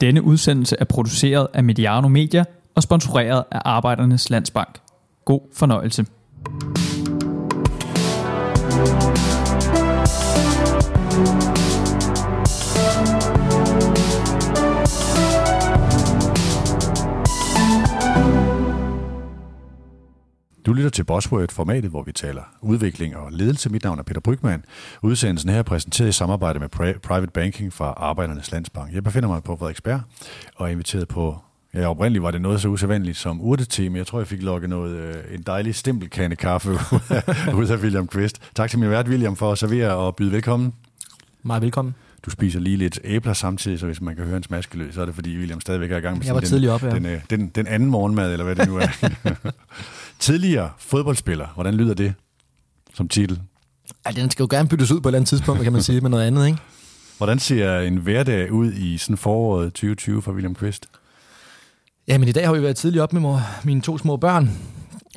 Denne udsendelse er produceret af Mediano Media og sponsoreret af Arbejdernes Landsbank. God fornøjelse. Du lytter til Bossword, formatet, hvor vi taler udvikling og ledelse. Mit navn er Peter Brygman. Udsendelsen her er præsenteret i samarbejde med Private Banking fra Arbejdernes Landsbank. Jeg befinder mig på Frederiksberg og er inviteret på Ja, oprindeligt var det noget så usædvanligt som urtete, men jeg tror, jeg fik lukket noget, øh, en dejlig stempelkande kaffe ud af William Quist. Tak til min vært, William, for at servere og byde velkommen. Meget velkommen. Du spiser lige lidt æbler samtidig, så hvis man kan høre en smaskelød, så er det fordi William stadigvæk er i gang med jeg var den, op, ja. den, øh, den, den anden morgenmad, eller hvad det nu er. Tidligere fodboldspiller, hvordan lyder det som titel? Ja, den skal jo gerne byttes ud på et eller andet tidspunkt, kan man sige, med noget andet, ikke? Hvordan ser en hverdag ud i sådan foråret 2020 for William Quist? Jamen i dag har vi været tidligt op med mor, mine to små børn,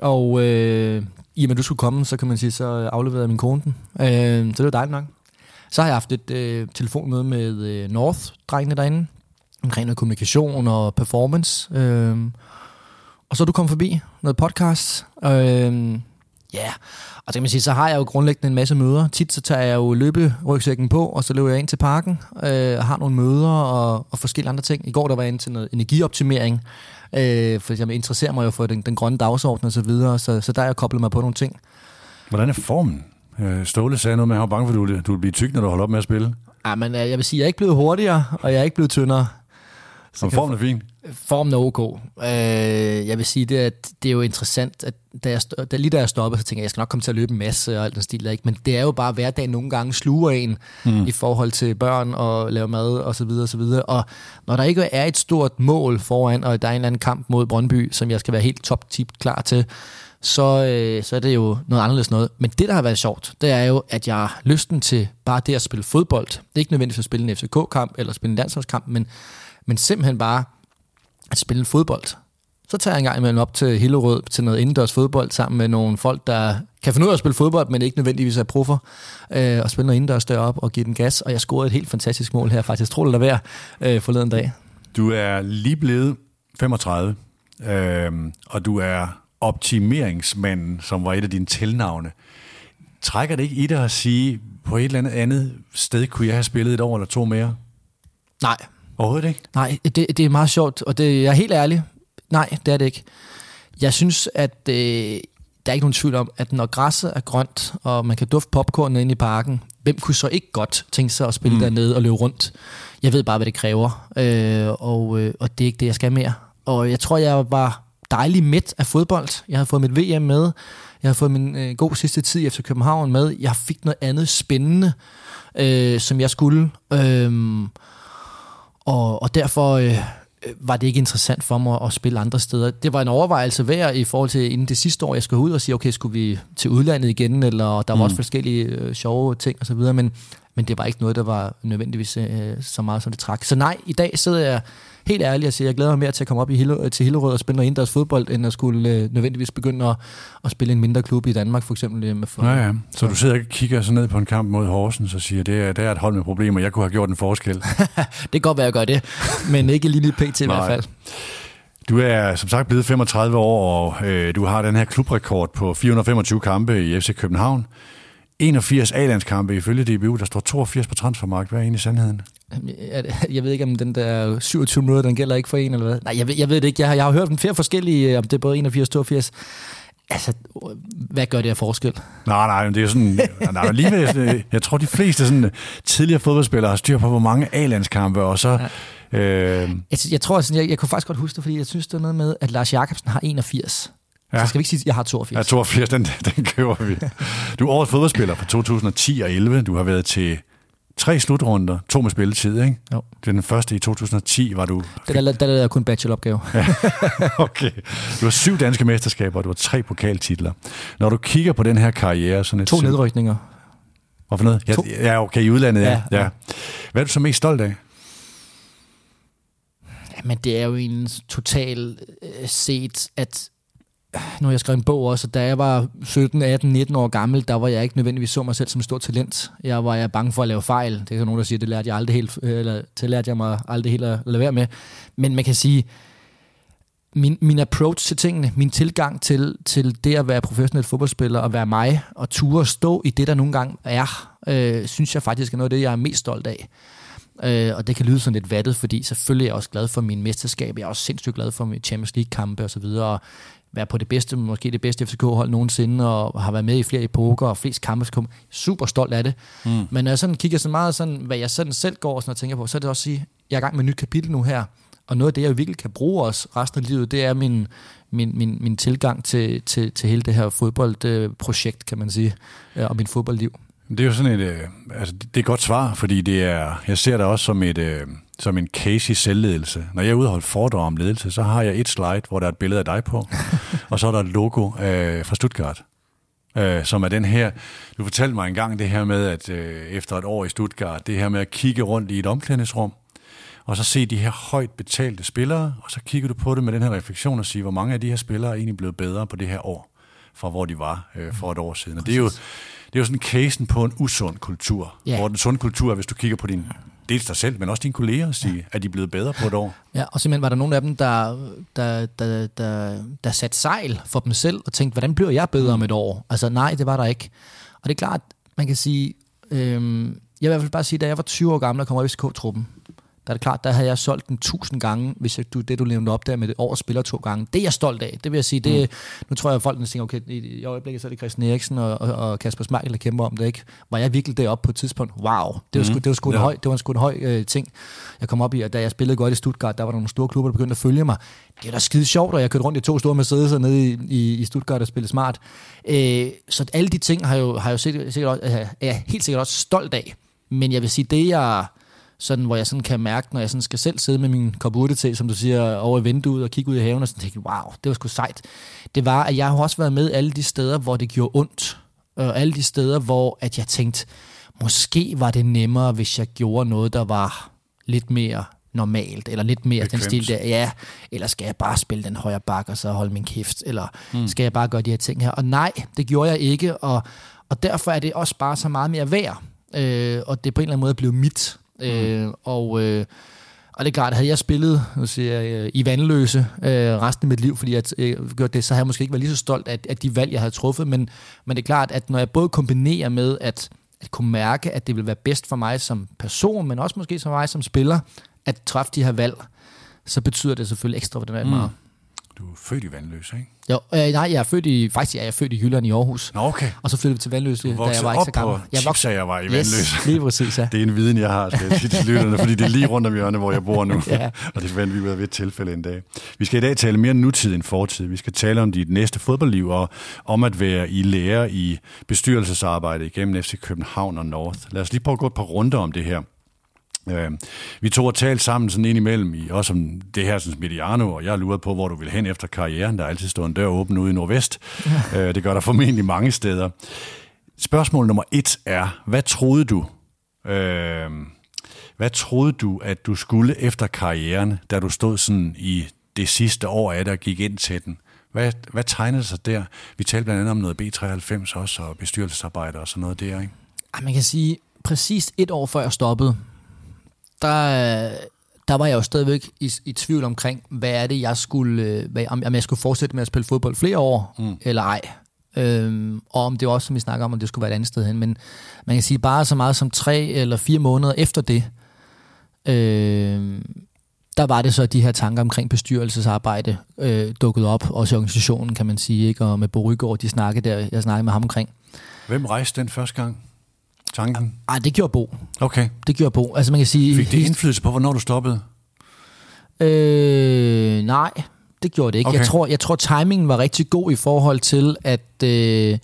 og øh, i og med, at du skulle komme, så kan man sige, så afleverede jeg min kone den. Øh, så det var dejligt nok. Så har jeg haft et øh, telefonmøde med øh, North-drengene derinde, omkring noget kommunikation og performance. Øh, og så er du kommet forbi noget podcast. Øh, ja, yeah. og så kan man sige, så har jeg jo grundlæggende en masse møder. Tit så tager jeg jo løberygsækken på, og så løber jeg ind til parken, øh, har nogle møder og, og forskellige andre ting. I går der var jeg ind til noget energioptimering, øh, for jeg interesserer mig jo for den, den grønne dagsorden og så videre, så, så der er jeg koblet mig på nogle ting. Hvordan er formen? Øh, Ståle sagde noget med, at han var bange for, at du, du vil blive tyk, når du holder op med at spille. Ja, men øh, jeg vil sige, at jeg er ikke blevet hurtigere, og jeg er ikke blevet tyndere. Så formen er fin? Formen er ok. Øh, jeg vil sige, det er, det er jo interessant, at da jeg, da, lige da jeg stoppede, så tænkte jeg, at jeg skal nok komme til at løbe en masse og alt den stil der, ikke? Men det er jo bare, at hverdagen nogle gange sluger en mm. i forhold til børn og lave mad og så videre og så videre. Og når der ikke er et stort mål foran, og der er en eller anden kamp mod Brøndby, som jeg skal være helt top-tip klar til, så, øh, så er det jo noget anderledes noget. Men det, der har været sjovt, det er jo, at jeg har lysten til bare det at spille fodbold. Det er ikke nødvendigt at spille en FCK-kamp eller spille en landsholdskamp, men, men simpelthen bare at spille en fodbold. Så tager jeg en gang imellem op til Hillerød til noget indendørs fodbold sammen med nogle folk, der kan finde ud af at spille fodbold, men ikke nødvendigvis er proffer, øh, og spille noget indendørs deroppe og give den gas. Og jeg scorede et helt fantastisk mål her faktisk. Tror det der øh, forleden dag. Du er lige blevet 35, øh, og du er optimeringsmanden, som var et af dine tilnavne. Trækker det ikke i dig at sige, på et eller andet andet sted kunne jeg have spillet et år eller to mere? Nej. Overhovedet ikke? Nej, det, det er meget sjovt, og det, jeg er helt ærlig. Nej, det er det ikke. Jeg synes, at øh, der er ikke nogen tvivl om, at når græsset er grønt, og man kan dufte popcorn inde i parken, hvem kunne så ikke godt tænke sig at spille mm. dernede og løbe rundt? Jeg ved bare, hvad det kræver, øh, og, øh, og det er ikke det, jeg skal mere. Og jeg tror, jeg var dejlig midt af fodbold. Jeg har fået mit VM med. Jeg har fået min øh, god sidste tid efter København med. Jeg fik noget andet spændende, øh, som jeg skulle. Øh, og, og derfor øh, var det ikke interessant for mig at spille andre steder. Det var en overvejelse værd i forhold til inden det sidste år, jeg skulle ud og sige, okay, skulle vi til udlandet igen, eller der var mm. også forskellige øh, sjove ting osv., men, men det var ikke noget, der var nødvendigvis øh, så meget, som det trak. Så nej, i dag sidder jeg helt ærligt at sige, at jeg glæder mig mere til at komme op i Hille, til Hillerød og spille noget indendørs fodbold, end at skulle øh, nødvendigvis begynde at, at spille en mindre klub i Danmark, for eksempel. Med ja, ja. Så du sidder og kigger så ned på en kamp mod Horsens og siger, det er, det er et hold med problemer, jeg kunne have gjort en forskel. det kan godt være, at jeg gør det, men ikke lige pt. i hvert fald. Du er som sagt blevet 35 år, og øh, du har den her klubrekord på 425 kampe i FC København. 81 A-landskampe ifølge DBU, der står 82 på transfermarkt. Hvad er egentlig sandheden? Jeg ved ikke, om den der 27 minutter, den gælder ikke for en, eller hvad? Nej, jeg ved, jeg ved det ikke. Jeg har, jeg har hørt dem flere forskellige, om det er både 81 og 82. Altså, hvad gør det af forskel? Nej, nej, det er sådan... nej, alligevel, jeg tror, de fleste sådan, tidligere fodboldspillere har styr på, hvor mange A-landskampe, og så... Ja. Øh... Jeg, jeg tror, sådan, jeg, jeg kunne faktisk godt huske det, fordi jeg synes, det er noget med, at Lars Jakobsen har 81. Ja. Så skal vi ikke sige, at jeg har 82. Ja, 82, den, den køber vi. Du er årets fodboldspiller fra 2010 og 11. Du har været til tre slutrunder, to med spilletid, ikke? Jo. Det er den første i 2010, var du... Der, der, der lavede jeg kun bacheloropgave. ja, okay. Du har syv danske mesterskaber, og du har tre pokaltitler. Når du kigger på den her karriere... Sådan et to nedrykninger. Hvorfor noget? Ja, ja, okay, i udlandet, ja. ja. ja. Hvad er du så mest stolt af? Jamen, det er jo en total øh, set, at nu har jeg skrevet en bog også, da jeg var 17, 18, 19 år gammel, der var jeg ikke nødvendigvis så mig selv som stort talent. Jeg var jeg bange for at lave fejl. Det er nogen, der siger, det lærte jeg aldrig helt, øh, eller det lærte jeg mig aldrig helt at lade være med. Men man kan sige, min, min approach til tingene, min tilgang til, til det at være professionel fodboldspiller og være mig, og ture at stå i det, der nogle gange er, øh, synes jeg faktisk er noget af det, jeg er mest stolt af. Øh, og det kan lyde sådan lidt vattet, fordi selvfølgelig er jeg også glad for min mesterskab. Jeg er også sindssygt glad for min Champions League-kampe og så videre. Og være på det bedste, måske det bedste FCK-hold nogensinde, og har været med i flere epoker og flest kampe. Kom. Super stolt af det. Mm. Men når jeg sådan kigger så meget, sådan, hvad jeg sådan selv går og, sådan og tænker på, så er det også at sige, at jeg er i gang med et nyt kapitel nu her. Og noget af det, jeg virkelig kan bruge os resten af livet, det er min, min, min, min tilgang til, til, til hele det her fodboldprojekt, kan man sige, og min fodboldliv. Det er jo sådan et, øh, altså det er et godt svar, fordi det er, jeg ser det også som, et, øh, som en case i selvledelse. Når jeg er holde foredrag om ledelse, så har jeg et slide, hvor der er et billede af dig på, og så er der et logo øh, fra Stuttgart, øh, som er den her, du fortalte mig engang det her med, at øh, efter et år i Stuttgart, det her med at kigge rundt i et omklædningsrum, og så se de her højt betalte spillere, og så kigger du på det med den her refleksion og siger, hvor mange af de her spillere er egentlig blevet bedre på det her år, fra hvor de var øh, for et år siden. Og det er jo, det er jo sådan casen på en usund kultur, ja. hvor den sunde kultur er, hvis du kigger på din dels dig selv, men også dine kolleger, sige, ja. at de er blevet bedre på et år. Ja, og simpelthen var der nogle af dem, der, der, der, der, der satte sejl for dem selv, og tænkte, hvordan bliver jeg bedre om et år? Altså nej, det var der ikke. Og det er klart, man kan sige, øhm, jeg vil i hvert fald bare sige, da jeg var 20 år gammel og kom op i SK-truppen, der er det klart, der havde jeg solgt den tusind gange, hvis jeg, du, det du nævnte op der med det år spiller to gange. Det er jeg stolt af. Det vil jeg sige, det, mm. nu tror jeg, at folk tænker, okay, i, i øjeblikket så er det Christian Eriksen og, og, og Kasper Smeichel, der kæmper om det, ikke? Var jeg virkelig deroppe på et tidspunkt? Wow, det var sgu, mm. det var sgu, ja. en, høj, det var sgu en høj øh, ting, jeg kom op i, og da jeg spillede godt i Stuttgart, der var der nogle store klubber, der begyndte at følge mig. Det er da skide sjovt, og jeg kørte rundt i to store Mercedes nede i, i, i Stuttgart og spillede smart. Øh, så alle de ting har jo, har jo sikkert, sikkert også, er jeg helt sikkert også stolt af. Men jeg vil sige, det jeg sådan, hvor jeg sådan kan mærke, når jeg sådan skal selv sidde med min kop til, som du siger, over i vinduet og kigge ud i haven, og sådan tænke, wow, det var sgu sejt. Det var, at jeg har også været med alle de steder, hvor det gjorde ondt. Og alle de steder, hvor at jeg tænkte, måske var det nemmere, hvis jeg gjorde noget, der var lidt mere normalt, eller lidt mere Bekvemt. den stil der, ja, eller skal jeg bare spille den højre bak, og så holde min kæft, eller mm. skal jeg bare gøre de her ting her? Og nej, det gjorde jeg ikke, og, og derfor er det også bare så meget mere værd, øh, og det er på en eller anden måde blevet mit, Mm. Øh, og, øh, og det er klart, havde jeg spillet nu siger jeg, øh, i vandløse øh, resten af mit liv, fordi jeg øh, gjort det, så havde jeg måske ikke været lige så stolt af, af de valg, jeg havde truffet. Men, men det er klart, at når jeg både kombinerer med at, at kunne mærke, at det vil være bedst for mig som person, men også måske som mig som spiller, at træffe de her valg, så betyder det selvfølgelig ekstra for det mm. meget. Du er født i Vandløse, ikke? Jo, øh, nej, jeg er født i, faktisk jeg er født i Jylland i Aarhus. Nå, okay. Og så flyttede vi til Vandløse, da jeg var ikke så gammel. Jeg voksede jeg var i Vandløse. Yes, lige præcis, ja. det er en viden, jeg har, skal jeg sige til lytterne, fordi det er lige rundt om hjørnet, hvor jeg bor nu. ja. Og det forventer vi ved et tilfælde en dag. Vi skal i dag tale mere nutid end fortid. Vi skal tale om dit næste fodboldliv og om at være i lære i bestyrelsesarbejde igennem FC København og North. Lad os lige prøve at gå et par runder om det her. Øh, vi tog og talte sammen sådan ind imellem, i, også om det her sådan Mediano, og jeg luret på, hvor du vil hen efter karrieren. Der er altid stået en dør åben ude i Nordvest. Ja. Øh, det gør der formentlig mange steder. Spørgsmål nummer et er, hvad troede du, øh, hvad troede du, at du skulle efter karrieren, da du stod sådan i det sidste år af det og gik ind til den? Hvad, hvad tegnede sig der? Vi talte blandt andet om noget B93 også, og bestyrelsesarbejde og sådan noget der, ikke? Man kan sige, præcis et år før jeg stoppede, der, der var jeg jo stadigvæk i, i tvivl omkring, hvad er det, jeg skulle, øh, hvad, om, om jeg skulle fortsætte med at spille fodbold flere år, mm. eller ej. Øhm, og om det også, som vi snakker om, om det skulle være et andet sted hen. Men man kan sige, bare så meget som tre eller fire måneder efter det, øh, der var det så, at de her tanker omkring bestyrelsesarbejde øh, dukket op, også i organisationen, kan man sige, ikke? og med Bo Rygaard, de snakkede der, jeg snakkede med ham omkring. Hvem rejste den første gang? Tanken? Nej, det gjorde Bo. Okay. Det gjorde Bo. Altså man kan sige... Fik det indflydelse på, hvornår du stoppede? Øh, nej, det gjorde det ikke. Okay. Jeg, tror, jeg tror, timingen var rigtig god i forhold til, at... Øh,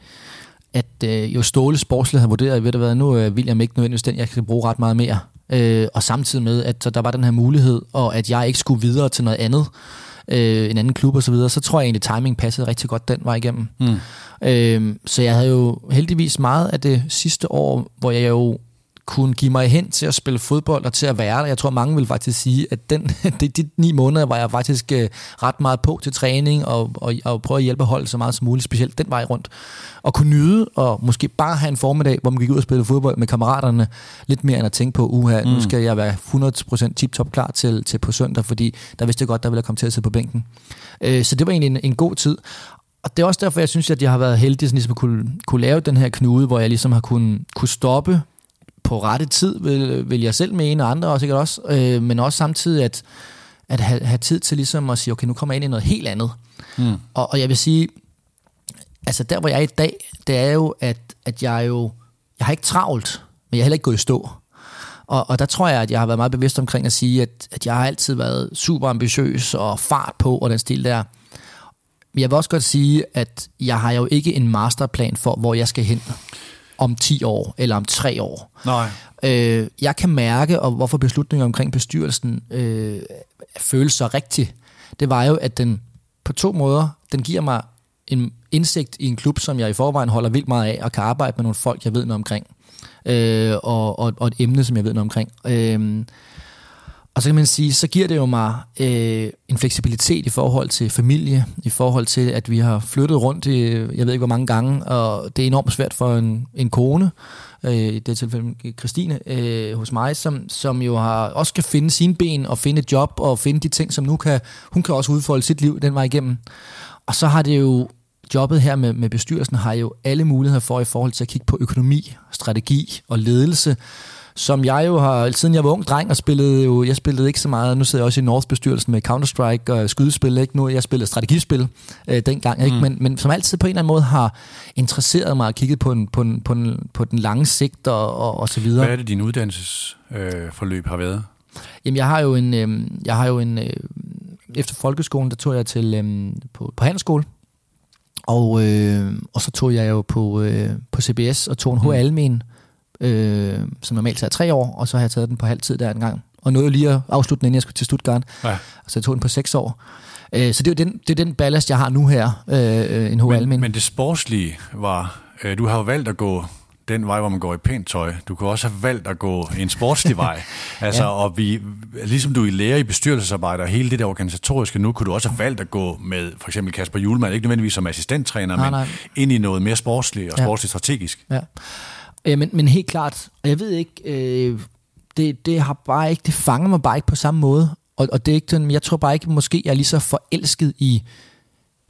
at øh, jo Ståle sportsligt havde vurderet, ved du hvad, nu er William ikke nødvendigvis den, jeg kan bruge ret meget mere. Øh, og samtidig med, at så der var den her mulighed, og at jeg ikke skulle videre til noget andet, øh, en anden klub osv., så, videre, så tror jeg egentlig, at timing passede rigtig godt den vej igennem. Mm. Øh, så jeg havde jo heldigvis meget af det sidste år, hvor jeg jo kunne give mig hen til at spille fodbold og til at være der. Jeg tror, mange vil faktisk sige, at den, de, de ni måneder var jeg faktisk øh, ret meget på til træning og, og, og prøve at hjælpe holdet så meget som muligt, specielt den vej rundt. Og kunne nyde og måske bare have en formiddag, hvor man gik ud og spille fodbold med kammeraterne, lidt mere end at tænke på, uha, mm. nu skal jeg være 100% tip-top klar til, til på søndag, fordi der vidste jeg godt, der ville jeg komme til at sidde på bænken. Øh, så det var egentlig en, en god tid. Og det er også derfor, jeg synes, at jeg har været heldig sådan ligesom at kunne, kunne lave den her knude, hvor jeg ligesom har kunnet, kunne stoppe på rette tid, vil, vil jeg selv mene, og andre også sikkert også, øh, men også samtidig at, at have, have tid til ligesom at sige, okay, nu kommer jeg ind i noget helt andet. Mm. Og, og jeg vil sige, altså der, hvor jeg er i dag, det er jo, at, at jeg jo, jeg har ikke travlt, men jeg har heller ikke gået i stå. Og, og der tror jeg, at jeg har været meget bevidst omkring at sige, at, at jeg har altid været super ambitiøs og fart på og den stil der. Men jeg vil også godt sige, at jeg har jo ikke en masterplan for, hvor jeg skal hen om 10 år eller om 3 år. Nej. Øh, jeg kan mærke, og hvorfor beslutningen omkring bestyrelsen øh, føles så rigtig, det var jo, at den på to måder, den giver mig en indsigt i en klub, som jeg i forvejen holder vildt meget af, og kan arbejde med nogle folk, jeg ved noget omkring. Øh, og, og, og et emne, som jeg ved noget omkring. Øh, og så kan man sige, så giver det jo mig øh, en fleksibilitet i forhold til familie, i forhold til, at vi har flyttet rundt i, jeg ved ikke hvor mange gange, og det er enormt svært for en, en kone, øh, i det tilfælde Christine, øh, hos mig, som, som jo har, også kan finde sine ben og finde et job og finde de ting, som nu kan, hun kan også udfolde sit liv den vej igennem. Og så har det jo, jobbet her med, med bestyrelsen har jo alle muligheder for i forhold til at kigge på økonomi, strategi og ledelse, som jeg jo har, siden jeg var ung dreng og spillede jo, jeg spillede ikke så meget, nu sidder jeg også i North-bestyrelsen med Counter-Strike og skydespil, ikke? nu jeg spillede strategispil øh, dengang, ikke? Mm. Men, men som altid på en eller anden måde har interesseret mig og kigget på, en, på, en, på, en, på den lange sigt og, og, og så videre. Hvad er det, din uddannelsesforløb øh, har været? Jamen jeg har jo en, øh, jeg har jo en øh, efter folkeskolen, der tog jeg til øh, på, på handelsskole, og, øh, og så tog jeg jo på, øh, på CBS og tog en mm. H-almen, øh, som normalt tager tre år, og så har jeg taget den på halv tid der en gang. Og nåede lige at afslutte den, inden jeg skulle til Stuttgart. Ja. Så jeg tog den på seks år. Øh, så det er jo den, det er den ballast, jeg har nu her, øh, en H men, men det sportslige var, øh, du har jo valgt at gå den vej, hvor man går i pænt tøj. Du kunne også have valgt at gå en sportslig vej. altså, ja. og vi, ligesom du er lærer i bestyrelsesarbejde og hele det der organisatoriske nu, kunne du også have valgt at gå med for eksempel Kasper Julemand, ikke nødvendigvis som assistenttræner, nej, men nej. ind i noget mere sportsligt og ja. sportsligt strategisk. Ja. Ja, men, men helt klart, og jeg ved ikke, øh, det, det har bare ikke, det fanger mig bare ikke på samme måde. Og, og det er ikke den, jeg tror bare ikke, måske jeg er lige så forelsket i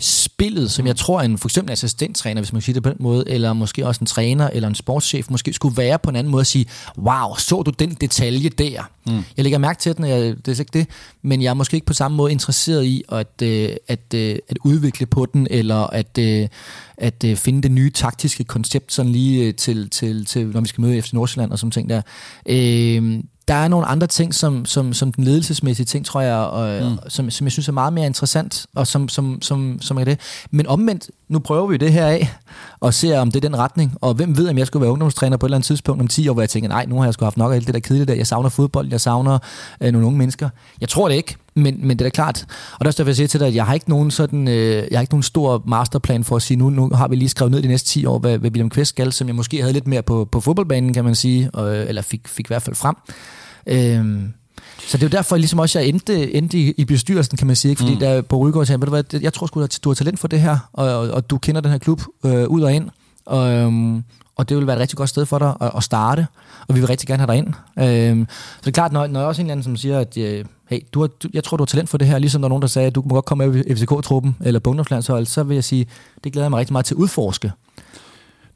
spillet, som jeg tror en for eksempel assistenttræner, hvis man siger det på den måde, eller måske også en træner eller en sportschef, måske skulle være på en anden måde at sige, wow, så du den detalje der? Mm. Jeg lægger mærke til den, jeg, det er ikke det, men jeg er måske ikke på samme måde interesseret i at, øh, at, øh, at udvikle på den, eller at, øh, at finde det nye taktiske koncept sådan lige til, til, til når vi skal møde efter Nordsjælland og sådan ting der. Øh, der er nogle andre ting, som, som, som den ledelsesmæssige ting, tror jeg, og, mm. som, som jeg synes er meget mere interessant, og som, som, som, som er det. Men omvendt, nu prøver vi det her af, og ser, om det er den retning. Og hvem ved, om jeg skulle være ungdomstræner på et eller andet tidspunkt om 10 år, hvor jeg tænker, nej, nu har jeg sgu haft nok af alt det der kedelige der. Jeg savner fodbold, jeg savner øh, nogle unge mennesker. Jeg tror det ikke, men, men det er da klart. Og der står jeg sige til dig, at jeg har ikke nogen, sådan, øh, jeg har ikke nogen stor masterplan for at sige, nu, nu har vi lige skrevet ned de næste 10 år, hvad, hvad William Kvist skal, som jeg måske havde lidt mere på, på fodboldbanen, kan man sige, og, øh, eller fik, fik i hvert fald frem. Øh, så det er jo derfor, ligesom også jeg endte, endte i, i bestyrelsen, kan man sige. Ikke? Fordi mm. der på Rygård sagde, ved du hvad, jeg tror sgu, at du har talent for det her, og, og, og du kender den her klub øh, ud og ind. Og, øhm, og det vil være et rigtig godt sted for dig at, at starte, og vi vil rigtig gerne have dig ind. Øhm, så det er klart, når, når jeg også en eller anden, som siger, at øh, hey, du har, du, jeg tror, du har talent for det her, ligesom der er nogen, der sagde, at du må godt komme med i FCK-truppen eller på så vil jeg sige, det glæder jeg mig rigtig meget til at udforske.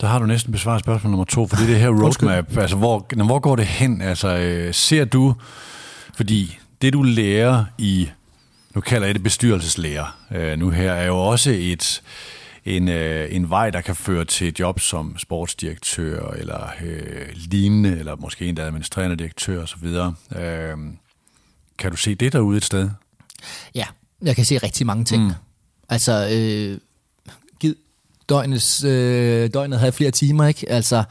Der har du næsten besvaret spørgsmål nummer to, for det er det her roadmap. Altså, hvor, hvor går det hen? Altså, øh, ser du, fordi det du lærer i, nu kalder jeg det bestyrelseslærer, øh, nu her, er jo også et, en, øh, en vej, der kan føre til et job som sportsdirektør, eller øh, lignende, eller måske endda administrerende direktør osv. Øh, kan du se det derude et sted? Ja, jeg kan se rigtig mange ting. Mm. Altså, øh, døgnets, øh, døgnet havde flere timer, ikke? Altså,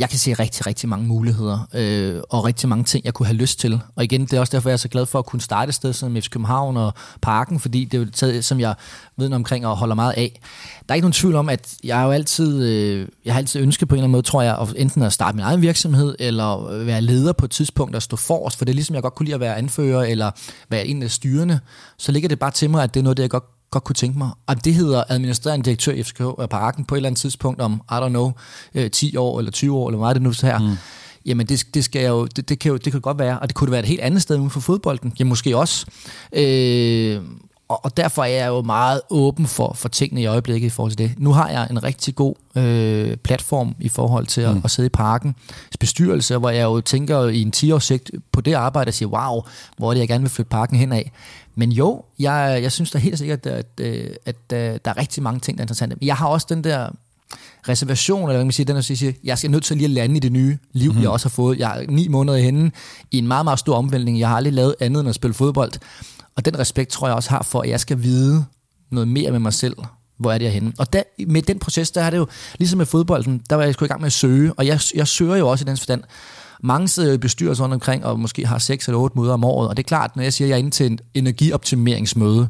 jeg kan se rigtig, rigtig mange muligheder, øh, og rigtig mange ting, jeg kunne have lyst til. Og igen, det er også derfor, jeg er så glad for at kunne starte et sted som FC København og Parken, fordi det er jo et sted, som jeg ved omkring og holder meget af. Der er ikke nogen tvivl om, at jeg har jo altid, øh, jeg har altid ønsket på en eller anden måde, tror jeg, at enten at starte min egen virksomhed, eller være leder på et tidspunkt og stå forrest, for det er ligesom, jeg godt kunne lide at være anfører, eller være en af styrende, så ligger det bare til mig, at det er noget, det jeg godt godt kunne tænke mig. Og det hedder administrerende direktør i FCK af Parken på et eller andet tidspunkt om, I don't know, 10 øh, år eller 20 år, eller hvad er det nu så her. Mm. Jamen det, det, skal jo, det, det, kan jo, det kan godt være, og det kunne være et helt andet sted uden for fodbolden. Jamen måske også. Øh, og, og derfor er jeg jo meget åben for, for tingene i øjeblikket i forhold til det. Nu har jeg en rigtig god øh, platform i forhold til at, mm. at sidde i parken. bestyrelse, hvor jeg jo tænker i en 10-årssigt på det arbejde og siger, wow, hvor er det, jeg gerne vil flytte parken hen af. Men jo, jeg, jeg synes da helt sikkert, at, at, at, at der er rigtig mange ting, der er interessante. Jeg har også den der reservation, eller hvad man siger, den at sige, jeg skal nødt til lige at lande i det nye liv, mm-hmm. jeg også har fået. Jeg er ni måneder henne i en meget, meget stor omvæltning. Jeg har aldrig lavet andet end at spille fodbold. Og den respekt tror jeg også har for, at jeg skal vide noget mere med mig selv. Hvor er det, jeg henne? Og der, med den proces, der er det jo, ligesom med fodbolden, der var jeg sgu i gang med at søge. Og jeg, jeg søger jo også i den forstand, mange sidder i bestyrelser rundt omkring, og måske har 6 eller 8 møder om året, og det er klart, når jeg siger, at jeg er inde til en energioptimeringsmøde,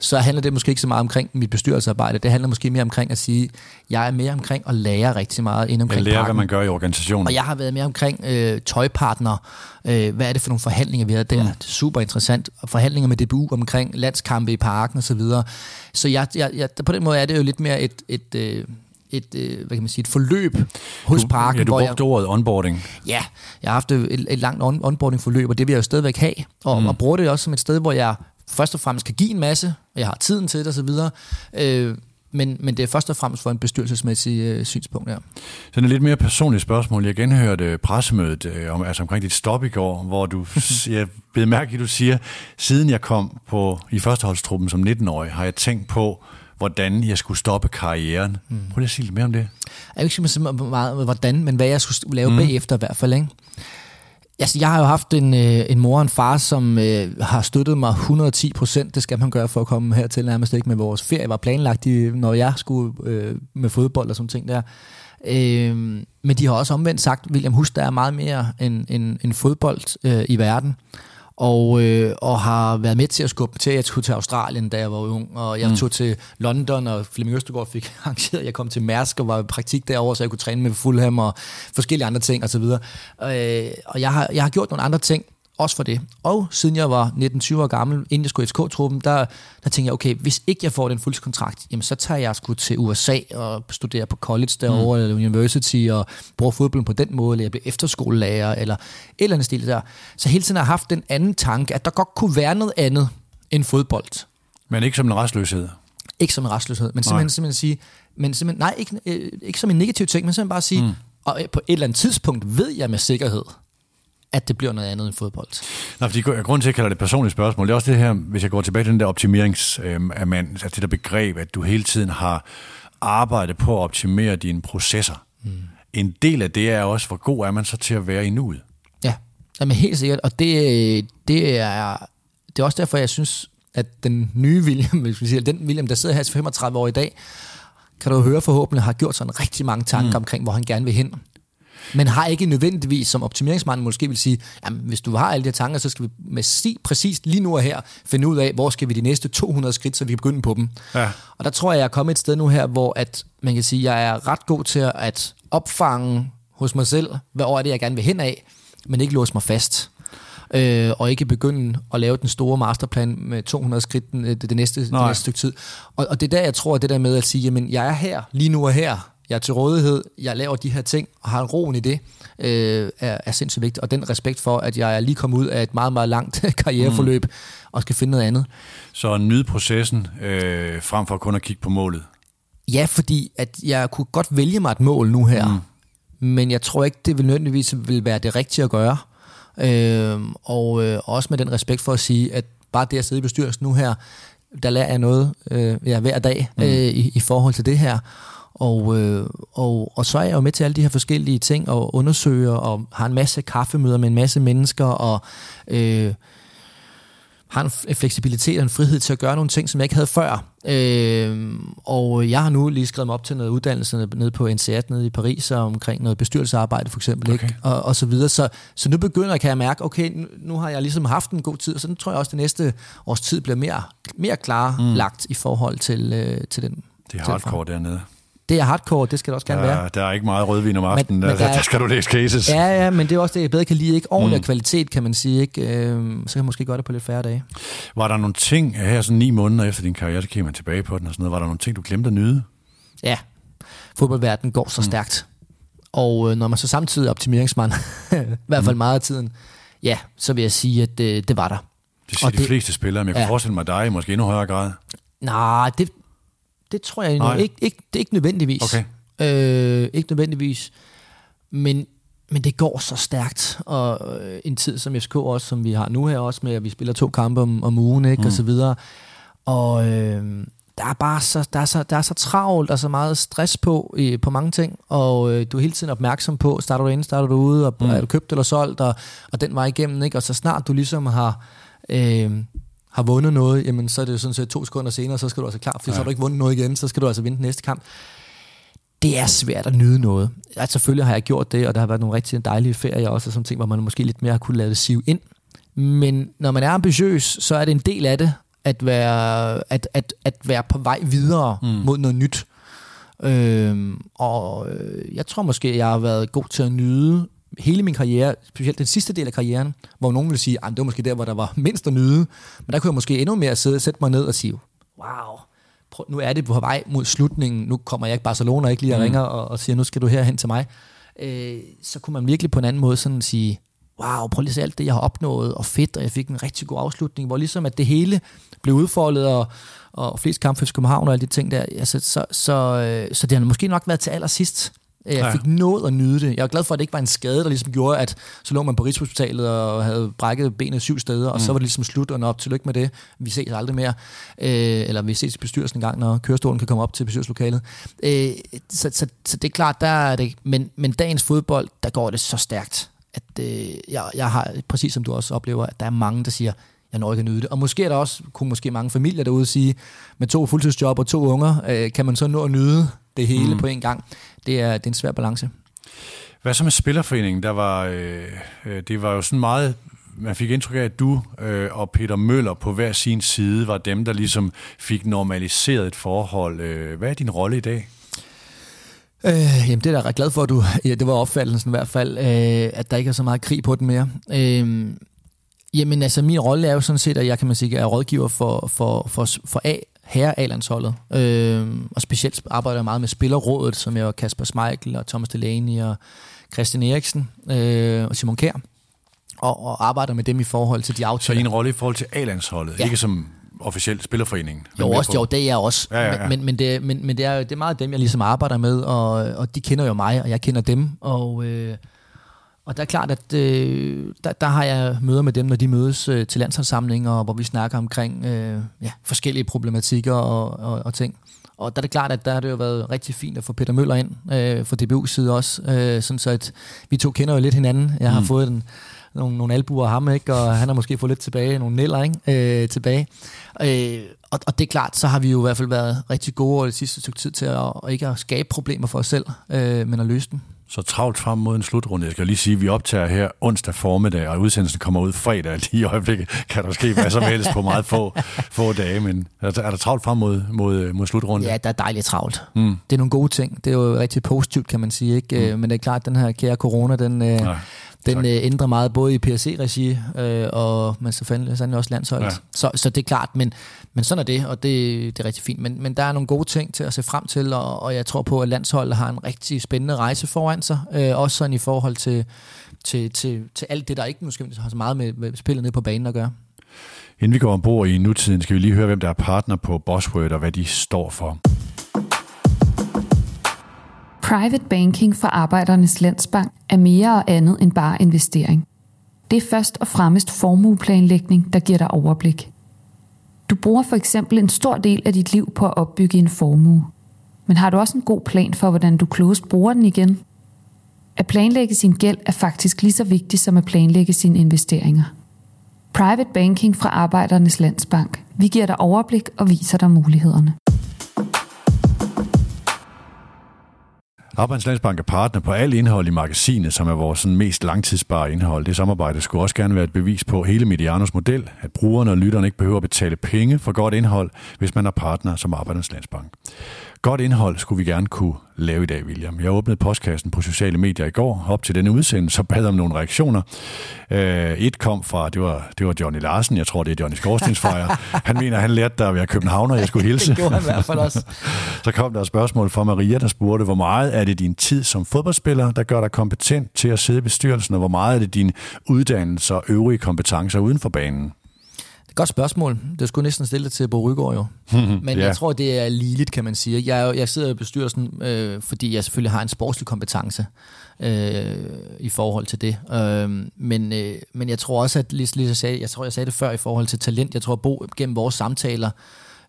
så handler det måske ikke så meget omkring mit bestyrelsesarbejde. Det handler måske mere omkring at sige, at jeg er mere omkring at lære rigtig meget inden omkring Jeg lærer, parken. hvad man gør i organisationen. Og jeg har været mere omkring øh, tøjpartner. Øh, hvad er det for nogle forhandlinger, vi har der? Mm. Det er super interessant. Forhandlinger med DBU omkring landskampe i parken osv. Så, videre. så jeg, jeg, jeg, på den måde er det jo lidt mere et, et, et et, øh, hvad kan man sige, et forløb hos du, parken. Ja, du brugte jeg, ordet onboarding. Ja, jeg har haft et, et langt on, onboarding-forløb, og det vil jeg jo stadigvæk have. Og, mm. og bruger det også som et sted, hvor jeg først og fremmest kan give en masse, og jeg har tiden til det osv., øh, men, men det er først og fremmest for en bestyrelsesmæssig øh, synspunkt, ja. Så er lidt mere personligt spørgsmål. Jeg genhørte pressemødet øh, om, altså omkring dit stop i går, hvor du, jeg blev mærke, at du siger, siden jeg kom på i førsteholdstruppen som 19-årig, har jeg tænkt på, hvordan jeg skulle stoppe karrieren. Mm. Prøv lige at sige lidt mere om det. Jeg ikke sige meget, hvordan, men hvad jeg skulle lave mm. bagefter i hvert fald. Ikke? Altså, jeg har jo haft en, øh, en mor og en far, som øh, har støttet mig 110 procent. Det skal man gøre for at komme hertil nærmest ikke med vores ferie. var planlagt, i, når jeg skulle øh, med fodbold og sådan ting der. Øh, men de har også omvendt sagt, William, husk, der er meget mere end, end, end fodbold øh, i verden og, øh, og har været med til at skubbe til, at jeg tog til Australien, da jeg var ung, og jeg mm. tog til London, og Flemming Østergaard fik arrangeret, jeg kom til Mærsk og var i praktik derovre, så jeg kunne træne med Fulham og forskellige andre ting osv. Og, øh, og jeg har, jeg har gjort nogle andre ting, også for det. Og siden jeg var 19-20 år gammel, inden jeg skulle i FK-truppen, der, der tænkte jeg, okay, hvis ikke jeg får den fuldkontrakt, jamen så tager jeg sgu til USA og studerer på college derovre, mm. eller university, og bruger fodbold på den måde, eller jeg bliver efterskolelærer, eller et eller andet stil der. Så hele tiden har jeg haft den anden tanke, at der godt kunne være noget andet end fodbold. Men ikke som en restløshed? Ikke som en restløshed, men simpelthen, simpelthen sige, men simpelthen, nej, ikke, øh, ikke som en negativ ting, men simpelthen bare sige, mm. og på et eller andet tidspunkt ved jeg med sikkerhed, at det bliver noget andet end fodbold. Nå, fordi grunden til, at jeg kalder det personlige spørgsmål, det er også det her, hvis jeg går tilbage til den der optimerings, øh, af man, altså det der begreb, at du hele tiden har arbejdet på at optimere dine processer. Mm. En del af det er også, hvor god er man så til at være i nuet? Ja, Jamen, helt sikkert, og det, det, er, det er også derfor, jeg synes, at den nye William, hvis vi siger, den William, der sidder her til 35 år i dag, kan du høre forhåbentlig, har gjort sådan rigtig mange tanker mm. omkring, hvor han gerne vil hen men har ikke nødvendigvis, som optimeringsmanden måske vil sige, jamen, hvis du har alle de her tanker, så skal vi med si, præcis lige nu og her finde ud af, hvor skal vi de næste 200 skridt, så vi kan begynde på dem. Ja. Og der tror jeg, jeg er kommet et sted nu her, hvor at, man kan sige, jeg er ret god til at opfange hos mig selv, hvad er det, jeg gerne vil hen af, men ikke låse mig fast. Øh, og ikke begynde at lave den store masterplan med 200 skridt det, det, næste, det næste stykke tid. Og, og det er der, jeg tror, det der med at sige, jamen, jeg er her, lige nu og her, jeg er til rådighed, jeg laver de her ting, og har en roen i det, øh, er, er sindssygt vigtigt. Og den respekt for, at jeg er lige kommet ud af et meget, meget langt karriereforløb, mm. og skal finde noget andet. Så nyde processen, øh, frem for kun at kigge på målet? Ja, fordi at jeg kunne godt vælge mig et mål nu her, mm. men jeg tror ikke, det vil nødvendigvis vil være det rigtige at gøre. Øh, og øh, også med den respekt for at sige, at bare det at sidde i bestyrelsen nu her, der lærer jeg noget øh, ja, hver dag mm. øh, i, i forhold til det her. Og, øh, og, og så er jeg jo med til alle de her forskellige ting og undersøger og har en masse kaffemøder med en masse mennesker og øh, har en fleksibilitet og en frihed til at gøre nogle ting, som jeg ikke havde før. Øh, og jeg har nu lige skrevet mig op til noget uddannelse nede på NCAT nede i Paris, og omkring noget bestyrelsesarbejde for eksempel, okay. ikke? Og, og så videre. Så, så nu begynder kan jeg mærke, okay, nu, nu har jeg ligesom haft en god tid, og så tror jeg også, at det næste års tid bliver mere, mere klarlagt mm. i forhold til, øh, til den. Det er hardcore dernede det er hardcore, det skal det også gerne der, være. Der er ikke meget rødvin om aftenen, men, men der, der, der skal du læse cases. Ja, ja, men det er også det, jeg bedre kan lide. Ikke ordentlig mm. kvalitet, kan man sige. Ikke? Øhm, så kan man måske gøre det på lidt færre dage. Var der nogle ting her, sådan ni måneder efter din karriere, så kigger man tilbage på den og sådan noget, var der nogle ting, du glemte at nyde? Ja, fodboldverdenen går så mm. stærkt. Og øh, når man så samtidig er optimeringsmand, i hvert fald mm. meget af tiden, ja, så vil jeg sige, at øh, det var der. Det siger og de det, fleste spillere, men jeg kan ja. forestille mig dig i måske endnu højere grad. Nej, det, det tror jeg ikke, ikke, det er ikke nødvendigvis. Okay. Øh, ikke nødvendigvis. Men, men det går så stærkt, og øh, en tid som FCK også, som vi har nu her også, med at vi spiller to kampe om, om ugen, ikke, mm. og så videre. Og øh, der er bare så, der er så, der er så travlt, er så meget stress på, i, på mange ting, og øh, du er hele tiden opmærksom på, starter du inde, starter du ude, og mm. er du købt eller solgt, og, og den vej igennem, ikke? og så snart du ligesom har... Øh, har vundet noget, jamen så er det jo sådan set to sekunder senere, så skal du altså klar, for ja. så har du ikke vundet noget igen, så skal du altså vinde den næste kamp det er svært at nyde noget. Altså, selvfølgelig har jeg gjort det, og der har været nogle rigtig dejlige ferier også, som ting, hvor man måske lidt mere har kunne lade det sive ind. Men når man er ambitiøs, så er det en del af det, at være, at, at, at være på vej videre mm. mod noget nyt. Øhm, og øh, jeg tror måske, jeg har været god til at nyde hele min karriere, specielt den sidste del af karrieren, hvor nogen vil sige, at det var måske der, hvor der var mindst at nyde. Men der kunne jeg måske endnu mere sidde, sætte mig ned og sige, wow, prøv, nu er det på vej mod slutningen, nu kommer jeg ikke Barcelona ikke lige og mm. ringer og, og siger, nu skal du her hen til mig. Øh, så kunne man virkelig på en anden måde sådan sige, wow, prøv lige at se alt det, jeg har opnået, og fedt, og jeg fik en rigtig god afslutning, hvor ligesom at det hele blev udfoldet, og, og flest kampe for København og alle de ting der, altså, så, så, øh, så det har måske nok været til allersidst, jeg fik ja. nået at nyde det. Jeg er glad for, at det ikke var en skade, der ligesom gjorde, at så lå man på Rigshospitalet og havde brækket benet syv steder, og mm. så var det ligesom slut, og op, tillykke med det. Vi ses aldrig mere. Øh, eller vi ses i bestyrelsen en gang, når kørestolen kan komme op til bestyrelseslokalet. Øh, så, så, så det er klart, der er det. Men, men dagens fodbold, der går det så stærkt, at øh, jeg, jeg har, præcis som du også oplever, at der er mange, der siger, jeg når ikke at nyde det. Og måske er der også, kunne måske mange familier derude sige, med to fuldtidsjob og to unger, øh, kan man så nå at nyde det hele mm. på en gang. Det er, det er en svær balance. Hvad så med Spillerforeningen? Der var, øh, øh, det var jo sådan meget man fik indtryk af, at du øh, og Peter Møller på hver sin side var dem, der ligesom fik normaliseret et forhold. Øh, hvad er din rolle i dag? Øh, jamen det er jeg ret glad for, at du, ja, det var opfattelsen i hvert fald, øh, at der ikke er så meget krig på den mere. Øh, jamen altså, min rolle er jo sådan set, at jeg kan man sige, er rådgiver for, for, for, for A, herre A-landsholdet. Øh, og specielt arbejder jeg meget med spillerrådet, som er Kasper Schmeichel og Thomas Delaney og Christian Eriksen øh, og Simon Kjær. Og, og arbejder med dem i forhold til de aftaler. Så en rolle i forhold til A-landsholdet, ja. ikke som officielt spillerforeningen? Jo, også, jo, det er jeg også. Ja, ja, ja. Men, men, det, men, men det, er, det er meget dem, jeg ligesom arbejder med, og, og de kender jo mig, og jeg kender dem. Og, øh, og der er klart, at øh, der, der har jeg møder med dem, når de mødes øh, til landsholdssamlinger, hvor vi snakker omkring øh, ja, forskellige problematikker og, og, og ting. Og der er det klart, at der har det jo været rigtig fint at få Peter Møller ind øh, fra DBU's side også, øh, sådan så at vi to kender jo lidt hinanden. Jeg har mm. fået en, nogle, nogle albuer af ham, ikke? og han har måske fået lidt tilbage, nogle niller ikke? Øh, tilbage. Øh, og, og det er klart, så har vi jo i hvert fald været rigtig gode over det sidste stykke tid til at, at ikke at skabe problemer for os selv, øh, men at løse dem så travlt frem mod en slutrunde. Jeg skal lige sige, at vi optager her onsdag formiddag, og udsendelsen kommer ud fredag. Lige i øjeblikket kan der ske hvad som helst på meget få, få dage, men er der, er der travlt frem mod, mod, mod slutrunden? Ja, der er dejligt travlt. Mm. Det er nogle gode ting. Det er jo rigtig positivt, kan man sige. Ikke? Mm. Men det er klart, at den her kære corona, den... Øh, ja den øh, ændrer meget både i PSC-regi øh, og men så fandme også landsholdet. Ja. Så, så det er klart, men, men sådan er det, og det, det er rigtig fint. Men, men der er nogle gode ting til at se frem til, og, og jeg tror på, at landsholdet har en rigtig spændende rejse foran sig, øh, også sådan i forhold til, til, til, til alt det, der ikke måske har så meget med, med spillet ned på banen at gøre. Inden vi går ombord i nutiden, skal vi lige høre, hvem der er partner på Bosworth og hvad de står for. Private banking for Arbejdernes Landsbank er mere og andet end bare investering. Det er først og fremmest formueplanlægning, der giver dig overblik. Du bruger for eksempel en stor del af dit liv på at opbygge en formue. Men har du også en god plan for, hvordan du klogest bruger den igen? At planlægge sin gæld er faktisk lige så vigtigt som at planlægge sine investeringer. Private Banking fra Arbejdernes Landsbank. Vi giver dig overblik og viser dig mulighederne. Arbejdernes Landsbank er partner på alt indhold i magasinet, som er vores sådan, mest langtidsbare indhold. Det samarbejde skulle også gerne være et bevis på hele Medianos model, at brugerne og lytterne ikke behøver at betale penge for godt indhold, hvis man er partner som Arbejdernes Landsbank. Godt indhold skulle vi gerne kunne lave i dag, William. Jeg åbnede postkassen på sociale medier i går, op til denne udsendelse, og bad om nogle reaktioner. Uh, et kom fra, det var, det var Johnny Larsen, jeg tror, det er Johnny Skorstensfejr. Han mener, han lærte dig at være københavner, jeg skulle hilse. det gjorde han i hvert fald også. Så kom der et spørgsmål fra Maria, der spurgte, hvor meget er det din tid som fodboldspiller, der gør dig kompetent til at sidde i bestyrelsen, og hvor meget er det din uddannelse og øvrige kompetencer uden for banen? Det er et godt spørgsmål. Det skulle næsten stille det til Bo Rygaard jo. Men Ja. jeg tror, det er ligeligt, kan man sige. Jeg, jeg sidder i bestyrelsen, øh, fordi jeg selvfølgelig har en sportslig kompetence øh, i forhold til det. Øh, men, øh, men jeg tror også, at lige, lige jeg, sagde, jeg tror, jeg sagde det før i forhold til talent. Jeg tror, at Bo gennem vores samtaler,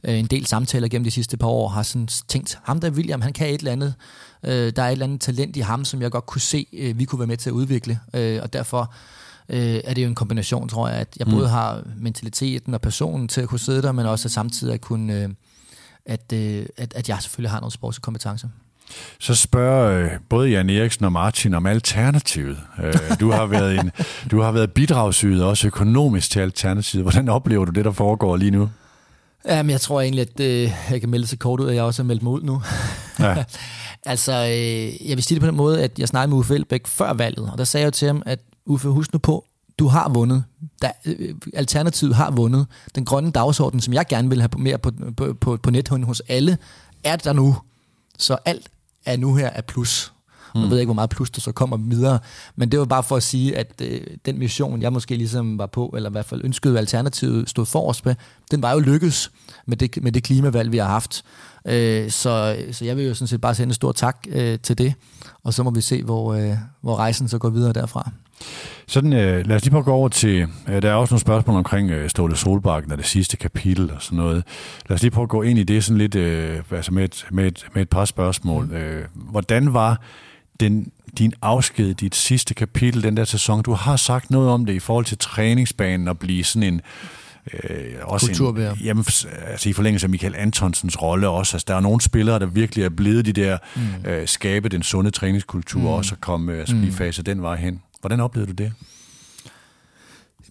øh, en del samtaler gennem de sidste par år, har sådan tænkt, ham der William, han kan et eller andet. Øh, der er et eller andet talent i ham, som jeg godt kunne se, øh, vi kunne være med til at udvikle. Øh, og derfor øh, er det jo en kombination, tror jeg, at jeg både har mentaliteten og personen til at kunne sidde der, men også at samtidig at kunne, øh, at, øh, at, at jeg selvfølgelig har nogle sportslige kompetencer. Så spørger øh, både Jan Eriksen og Martin om alternativet. Øh, du, har været en, du har været bidragsyder også økonomisk til alternativet. Hvordan oplever du det, der foregår lige nu? Ja, men jeg tror egentlig, at øh, jeg kan melde så kort ud, at jeg også har meldt mig ud nu. Ja. altså, øh, jeg vil sige det på den måde, at jeg snakkede med Uffe Elbæk før valget, og der sagde jeg jo til ham, at Uffe, husk nu på, du har vundet. Der, øh, Alternativet har vundet. Den grønne dagsorden, som jeg gerne vil have mere på, på, på, på nethunden hos alle, er der nu. Så alt er nu her er plus. Mm. Jeg ved ikke, hvor meget plus der så kommer videre, men det var bare for at sige, at øh, den mission, jeg måske ligesom var på, eller i hvert fald ønskede alternativet stod for os med, den var jo lykkes med det, med det klimavalg, vi har haft. Øh, så, så jeg vil jo sådan set bare sende en stor tak øh, til det, og så må vi se, hvor, øh, hvor rejsen så går videre derfra. Sådan, øh, lad os lige prøve at gå over til, øh, der er også nogle spørgsmål omkring øh, Ståle Solbakken og det sidste kapitel og sådan noget. Lad os lige prøve at gå ind i det sådan lidt, øh, altså med et, med, et, med et par spørgsmål. Mm. Øh, hvordan var den, din afsked, dit sidste kapitel, den der sæson? Du har sagt noget om det i forhold til træningsbanen og blive sådan en Øh, også Kulturbærer. En, jamen, altså i forlængelse af Michael Antonsens rolle også. Altså, der er nogle spillere, der virkelig er blevet de der, mm. øh, skabe den sunde træningskultur mm. også, og komme, øh, altså blive fase den vej hen. Hvordan oplevede du det?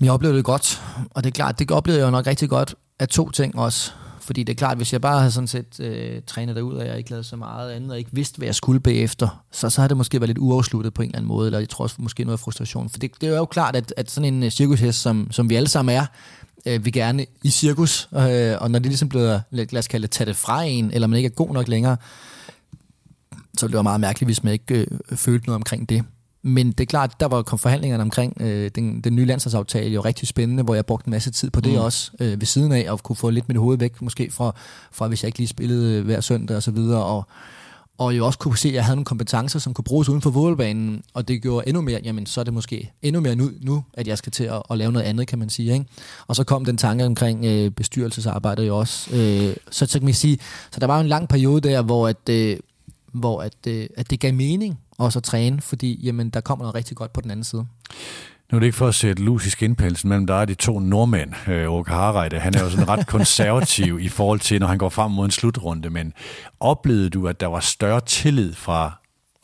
Jeg oplevede det godt, og det er klart, det oplevede jeg jo nok rigtig godt af to ting også. Fordi det er klart, hvis jeg bare havde sådan set øh, trænet derud, og jeg ikke lavede så meget andet, og ikke vidste, hvad jeg skulle bagefter, så, så havde det måske været lidt uafsluttet på en eller anden måde, eller jeg tror også måske noget frustration. For det, det er jo klart, at, at sådan en øh, cirkushest, som, som vi alle sammen er, øh, vil gerne i cirkus, øh, og når det ligesom bliver, lad os kalde det, tage det fra en, eller man ikke er god nok længere, så ville det være meget mærkeligt, hvis man ikke øh, følte noget omkring det. Men det er klart, der var kom forhandlingerne omkring øh, den, den nye landsholdsaftale jo rigtig spændende, hvor jeg brugte en masse tid på det mm. også, øh, ved siden af, og kunne få lidt mit hoved væk, måske fra, fra hvis jeg ikke lige spillede øh, hver søndag og så videre, og, og jo også kunne se, at jeg havde nogle kompetencer, som kunne bruges uden for fodboldbanen, og det gjorde endnu mere, jamen så er det måske endnu mere nu, nu at jeg skal til at, at lave noget andet, kan man sige. Ikke? Og så kom den tanke omkring øh, bestyrelsesarbejdet jo også. Øh, så, så kan man sige, så der var jo en lang periode der, hvor at, øh, hvor at, øh, at det gav mening også at træne, fordi jamen, der kommer noget rigtig godt på den anden side. Nu er det ikke for at sætte lus i skinpelsen mellem dig og de to nordmænd. Øh, Åke Harreide, han er jo sådan ret konservativ i forhold til, når han går frem mod en slutrunde, men oplevede du, at der var større tillid fra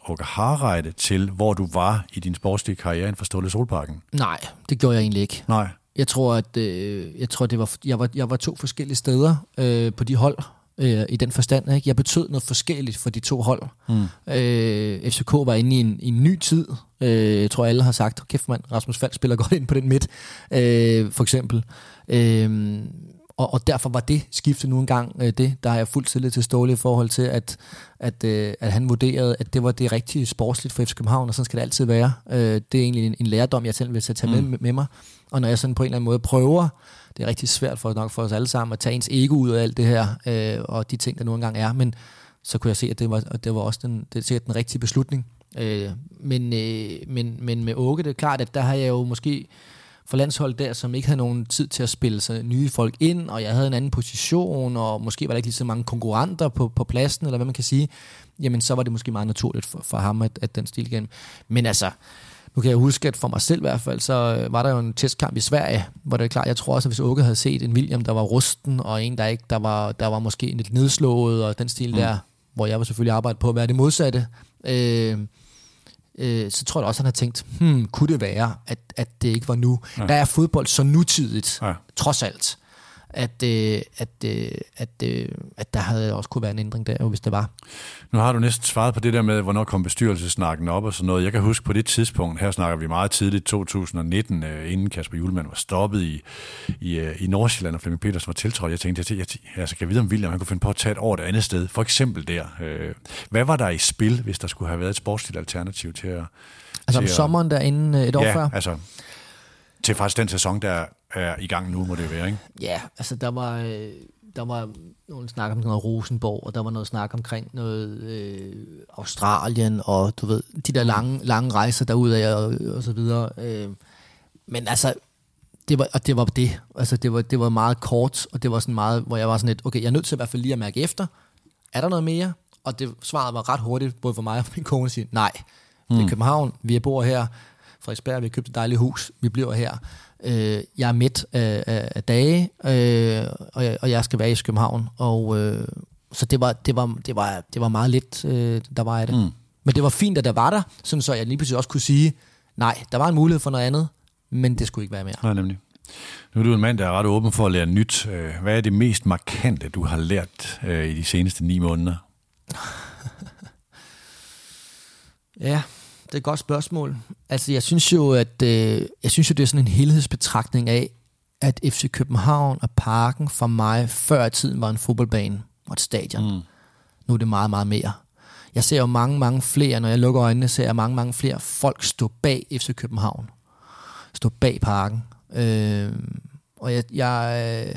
Åke Harreide til, hvor du var i din sportslige karriere inden for Ståle Solbakken? Nej, det gjorde jeg egentlig ikke. Nej. Jeg tror, at øh, jeg tror, det var, jeg var, jeg var to forskellige steder øh, på de hold øh, i den forstand. Ikke? Jeg betød noget forskelligt for de to hold. Mm. Øh, FCK var inde i en, i en ny tid. Øh, jeg tror, alle har sagt, kæft mand, Rasmus Fald spiller godt ind på den midt, øh, for eksempel. Øh, og, og derfor var det skiftet nu engang øh, det, der har jeg fuldt tillid til Ståle i forhold til, at, at, øh, at han vurderede, at det var det rigtige sportsligt for FC København, og sådan skal det altid være. Øh, det er egentlig en, en lærdom, jeg selv vil tage med, mm. med mig. Og når jeg sådan på en eller anden måde prøver, det er rigtig svært for nok for os alle sammen, at tage ens ego ud af alt det her, øh, og de ting, der nu engang er, men så kunne jeg se, at det var, at det var også den, det er den rigtige beslutning. Øh, men, øh, men, men med Åke, det er klart, at der har jeg jo måske for landshold der, som ikke havde nogen tid til at spille sig nye folk ind, og jeg havde en anden position, og måske var der ikke lige så mange konkurrenter på, på pladsen, eller hvad man kan sige, jamen så var det måske meget naturligt for, for ham, at, at den stil igen. Men altså, Nu kan jeg huske, at for mig selv i hvert fald, så øh, var der jo en testkamp i Sverige, hvor det er klart, jeg tror også, at hvis Åke havde set en William, der var rusten, og en, der ikke, der var, der var måske lidt nedslået, og den stil mm. der, hvor jeg var selvfølgelig arbejde på at være det modsatte, øh, øh, så tror jeg også, han har tænkt, hmm, kunne det være, at, at det ikke var nu? Ja. Der er fodbold så nutidigt, ja. trods alt at, øh, at, øh, at, øh, at der havde også kunne være en ændring der, hvis det var. Nu har du næsten svaret på det der med, hvornår kom bestyrelsesnakken op og sådan noget. Jeg kan huske på det tidspunkt, her snakker vi meget tidligt, 2019, øh, inden Kasper Julemand var stoppet i, i, øh, i Nordsjælland, og Flemming Petersen var tiltrådt. Jeg tænkte, jeg, jeg, jeg, altså, kan jeg vide, om William han kunne finde på at tage et år et andet sted. For eksempel der. Øh, hvad var der i spil, hvis der skulle have været et sportsligt alternativ til at... Altså om sommeren der inden øh, et år ja, før? altså til faktisk den sæson, der er i gang nu, må det være, ikke? Ja, altså der var, øh, der var nogle snak om noget Rosenborg, og der var noget snak omkring noget øh, Australien, og du ved, de der lange, lange rejser derudad og, og så videre. Øh, men altså, det var, og det var det. Altså, det var, det var meget kort, og det var sådan meget, hvor jeg var sådan lidt, okay, jeg er nødt til i hvert fald lige at mærke efter. Er der noget mere? Og det svaret var ret hurtigt, både for mig og min kone, at sige, nej, det er mm. København, vi bor her, Frederiksberg, vi har købt et dejligt hus, vi bliver her. Øh, jeg er midt af, af, af dage, øh, og, jeg, og jeg skal være i København. Og, øh, så det var, det, var, det, var, det var meget lidt, øh, der var i det. Mm. Men det var fint, at der var der, sådan så jeg lige pludselig også kunne sige, nej, der var en mulighed for noget andet, men det skulle ikke være mere. Nej, nemlig. Nu er du en mand, der er ret åben for at lære nyt. Øh, hvad er det mest markante, du har lært øh, i de seneste ni måneder? ja, det er et godt spørgsmål. Altså, jeg synes jo, at øh, jeg synes jo, det er sådan en helhedsbetragtning af, at FC København og Parken for mig før tiden var en fodboldbane og et stadion. Mm. Nu er det meget, meget mere. Jeg ser jo mange, mange flere, når jeg lukker øjnene, ser jeg mange, mange flere folk stå bag FC København. Stå bag Parken. Øh, og jeg, jeg, øh,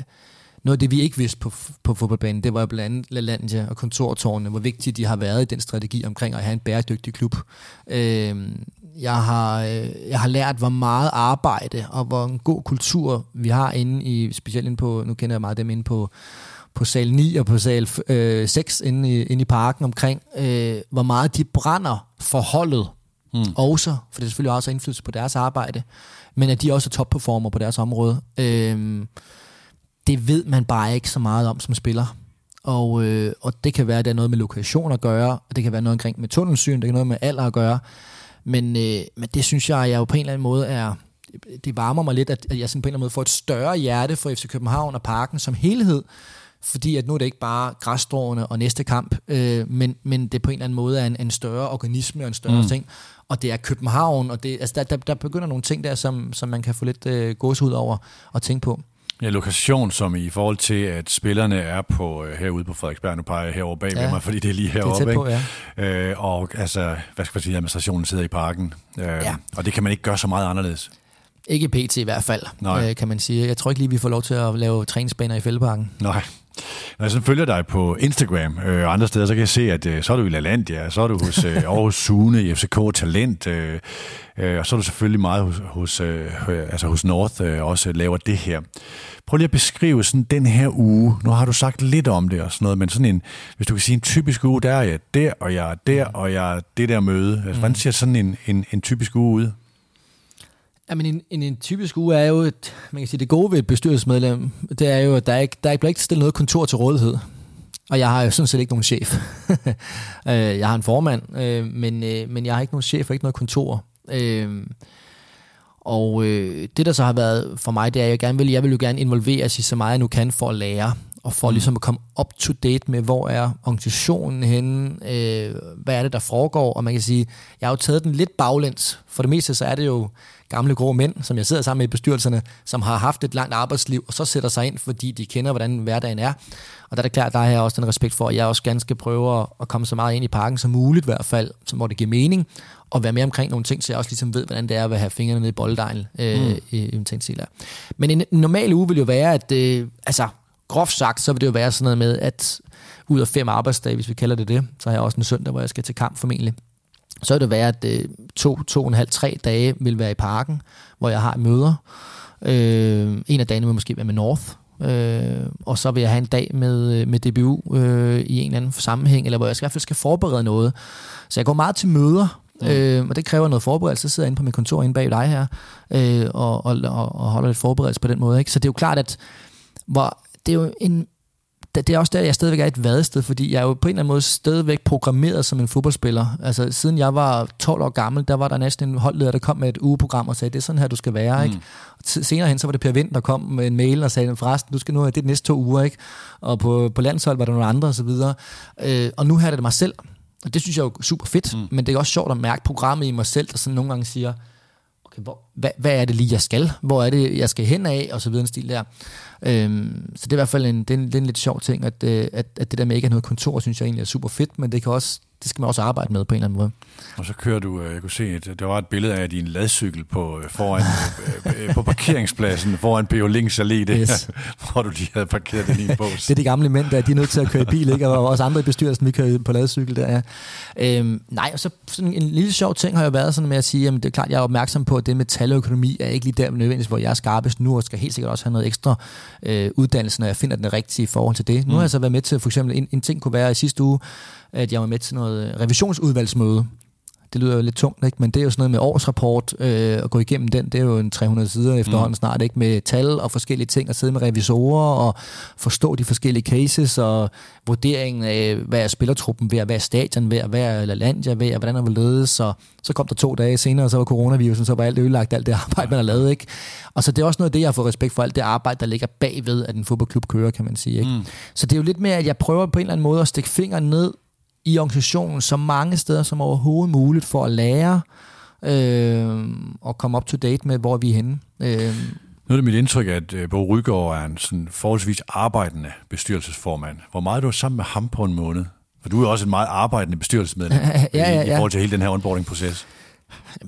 noget af det, vi ikke vidste på, på fodboldbanen, det var blandt andet LaLandia og kontortårne, hvor vigtige de har været i den strategi omkring at have en bæredygtig klub. Øh, jeg, har, øh, jeg har lært, hvor meget arbejde og hvor en god kultur vi har inde i, specielt inde på, nu kender jeg meget dem inde på, på sal 9 og på sal øh, 6 inde i, inde i parken omkring, øh, hvor meget de brænder for holdet mm. også, for det er selvfølgelig også indflydelse på deres arbejde, men at de også er topperformer på deres område. Øh, det ved man bare ikke så meget om som spiller. Og, øh, og det kan være, at det er noget med lokation at gøre, og det kan være noget omkring med tunnelsyn, det kan noget med alder at gøre. Men, øh, men det synes jeg, jeg jo på en eller anden måde er, det varmer mig lidt, at jeg sådan på en eller anden måde får et større hjerte for FC København og parken som helhed, fordi at nu er det ikke bare græsstråene og næste kamp, øh, men, men det på en eller anden måde er en, en større organisme og en større mm. ting, og det er København, og det, altså der, der, der begynder nogle ting der, som, som man kan få lidt øh, gåsehud over og tænke på. Ja, lokation som i forhold til, at spillerne er på øh, herude på Frederiksberg, nu peger jeg herover bag ja, mig, fordi det er lige heroppe. Det er på, ja. Øh, og altså, hvad skal man sige, administrationen sidder i parken. Øh, ja. Og det kan man ikke gøre så meget anderledes. Ikke PT i hvert fald, Nej. Øh, kan man sige. Jeg tror ikke lige, vi får lov til at lave træningsbaner i fældeparken. Nej. Når jeg så følger dig på Instagram øh, og andre steder, så kan jeg se, at øh, så er du i LaLandia, så er du hos øh, Aarhus Sune i FCK Talent, øh, øh, og så er du selvfølgelig meget hos, hos, øh, altså hos North øh, også laver det her. Prøv lige at beskrive sådan den her uge. Nu har du sagt lidt om det og sådan noget, men sådan en, hvis du kan sige en typisk uge, der er jeg der, og jeg er der, og jeg er det der møde. Altså, mm. Hvordan ser sådan en, en, en typisk uge ud? Jamen, en, en, en typisk uge er jo, et, man kan sige, det gode ved et bestyrelsesmedlem, det er jo, at der ikke, der bliver ikke stillet noget kontor til rådighed. Og jeg har jo sådan set ikke nogen chef. Øh, jeg har en formand, øh, men, øh, men jeg har ikke nogen chef og ikke noget kontor. Og det, der så har været for mig, det er, at jeg gerne vil, jeg vil jo gerne involvere sig så meget, jeg nu kan for at lære og for mm. ligesom at komme up to date med, hvor er organisationen henne, øh, hvad er det, der foregår, og man kan sige, jeg har jo taget den lidt baglæns. For det meste så er det jo gamle grå mænd, som jeg sidder sammen med i bestyrelserne, som har haft et langt arbejdsliv, og så sætter sig ind, fordi de kender, hvordan hverdagen er. Og der er det klart, der har jeg også den respekt for, at jeg også gerne skal prøve at komme så meget ind i parken som muligt, i hvert fald, hvor det giver mening, og være med omkring nogle ting, så jeg også ligesom ved, hvordan det er at have fingrene nede i bolddejlen øh, mm. i, i en Men en normal uge vil jo være, at øh, altså, groft sagt, så vil det jo være sådan noget med, at ud af fem arbejdsdage, hvis vi kalder det det, så har jeg også en søndag, hvor jeg skal til kamp formentlig så vil det være, at øh, to, to og en halv, tre dage vil være i parken, hvor jeg har møder. Øh, en af dagene vil måske være med North, øh, og så vil jeg have en dag med, med DBU øh, i en eller anden sammenhæng, eller hvor jeg skal, i hvert fald skal forberede noget. Så jeg går meget til møder, Mm. Øh, og det kræver noget forberedelse. Så sidder inde på mit kontor inde bag dig her, øh, og, og, og, og holder lidt forberedelse på den måde. Ikke? Så det er jo klart, at hvor, det er jo en det er også der, jeg stadigvæk er et vadested, fordi jeg er jo på en eller anden måde stadigvæk programmeret som en fodboldspiller. Altså, siden jeg var 12 år gammel, der var der næsten en holdleder, der kom med et ugeprogram og sagde, det er sådan her, du skal være. Mm. Ikke? senere hen, så var det Per Vind, der kom med en mail og sagde, forresten, du skal nu, det er de næste to uger, ikke? Og på, på landshold var der nogle andre osv. Øh, og nu her er det mig selv. Og det synes jeg er jo super fedt, mm. men det er også sjovt at mærke programmet i mig selv, der sådan nogle gange siger, okay, hvor, hvad, hvad er det lige, jeg skal? Hvor er det, jeg skal hen af? Og så videre en stil der. Øhm, så det er i hvert fald en, det er en, det er en lidt sjov ting, at, øh, at, at det der med ikke at have noget kontor, synes jeg egentlig er super fedt, men det kan også det skal man også arbejde med på en eller anden måde. Og så kører du, øh, jeg kunne se, at der var et billede af din ladcykel på, øh, foran, øh, på parkeringspladsen foran B.O. Links Allé, det yes. hvor du lige havde parkeret den i en bås. det er de gamle mænd, der de er nødt til at køre i bil, ikke? og også andre i bestyrelsen, vi kører på ladcykel der. Ja. Øhm, nej, og så sådan en lille sjov ting har jo været sådan med at sige, at det er klart, jeg er opmærksom på, at det med taløkonomi er ikke lige der nødvendigvis, hvor jeg er skarpest nu, og skal helt sikkert også have noget ekstra øh, uddannelse, når jeg finder den rigtige i forhold til det. Nu har jeg så været med til, for eksempel, en, en ting kunne være i sidste uge, at jeg var med til noget revisionsudvalgsmøde. Det lyder jo lidt tungt, ikke? men det er jo sådan noget med årsrapport, øh, at gå igennem den, det er jo en 300 sider efterhånden mm. snart, ikke? med tal og forskellige ting, at sidde med revisorer og forstå de forskellige cases og vurderingen af, hvad er spillertruppen ved, hvad er stadion ved, hvad er LaLandia ved, hvordan er ledes, og så kom der to dage senere, og så var coronavirusen, så var alt ødelagt, alt det arbejde, man har lavet. Ikke? Og så det er også noget af det, jeg har fået respekt for, alt det arbejde, der ligger bagved, at en fodboldklub kører, kan man sige. Ikke? Mm. Så det er jo lidt mere, at jeg prøver på en eller anden måde at stikke fingeren ned i organisationen så mange steder som overhovedet muligt for at lære øh, og komme up to date med, hvor vi er henne. Øh, nu er det mit indtryk, at øh, Bo Rygaard er en sådan forholdsvis arbejdende bestyrelsesformand. Hvor meget er du sammen med ham på en måned? For du er også en meget arbejdende bestyrelsesmedlem ja, ja, ja. i forhold til hele den her onboarding-proces.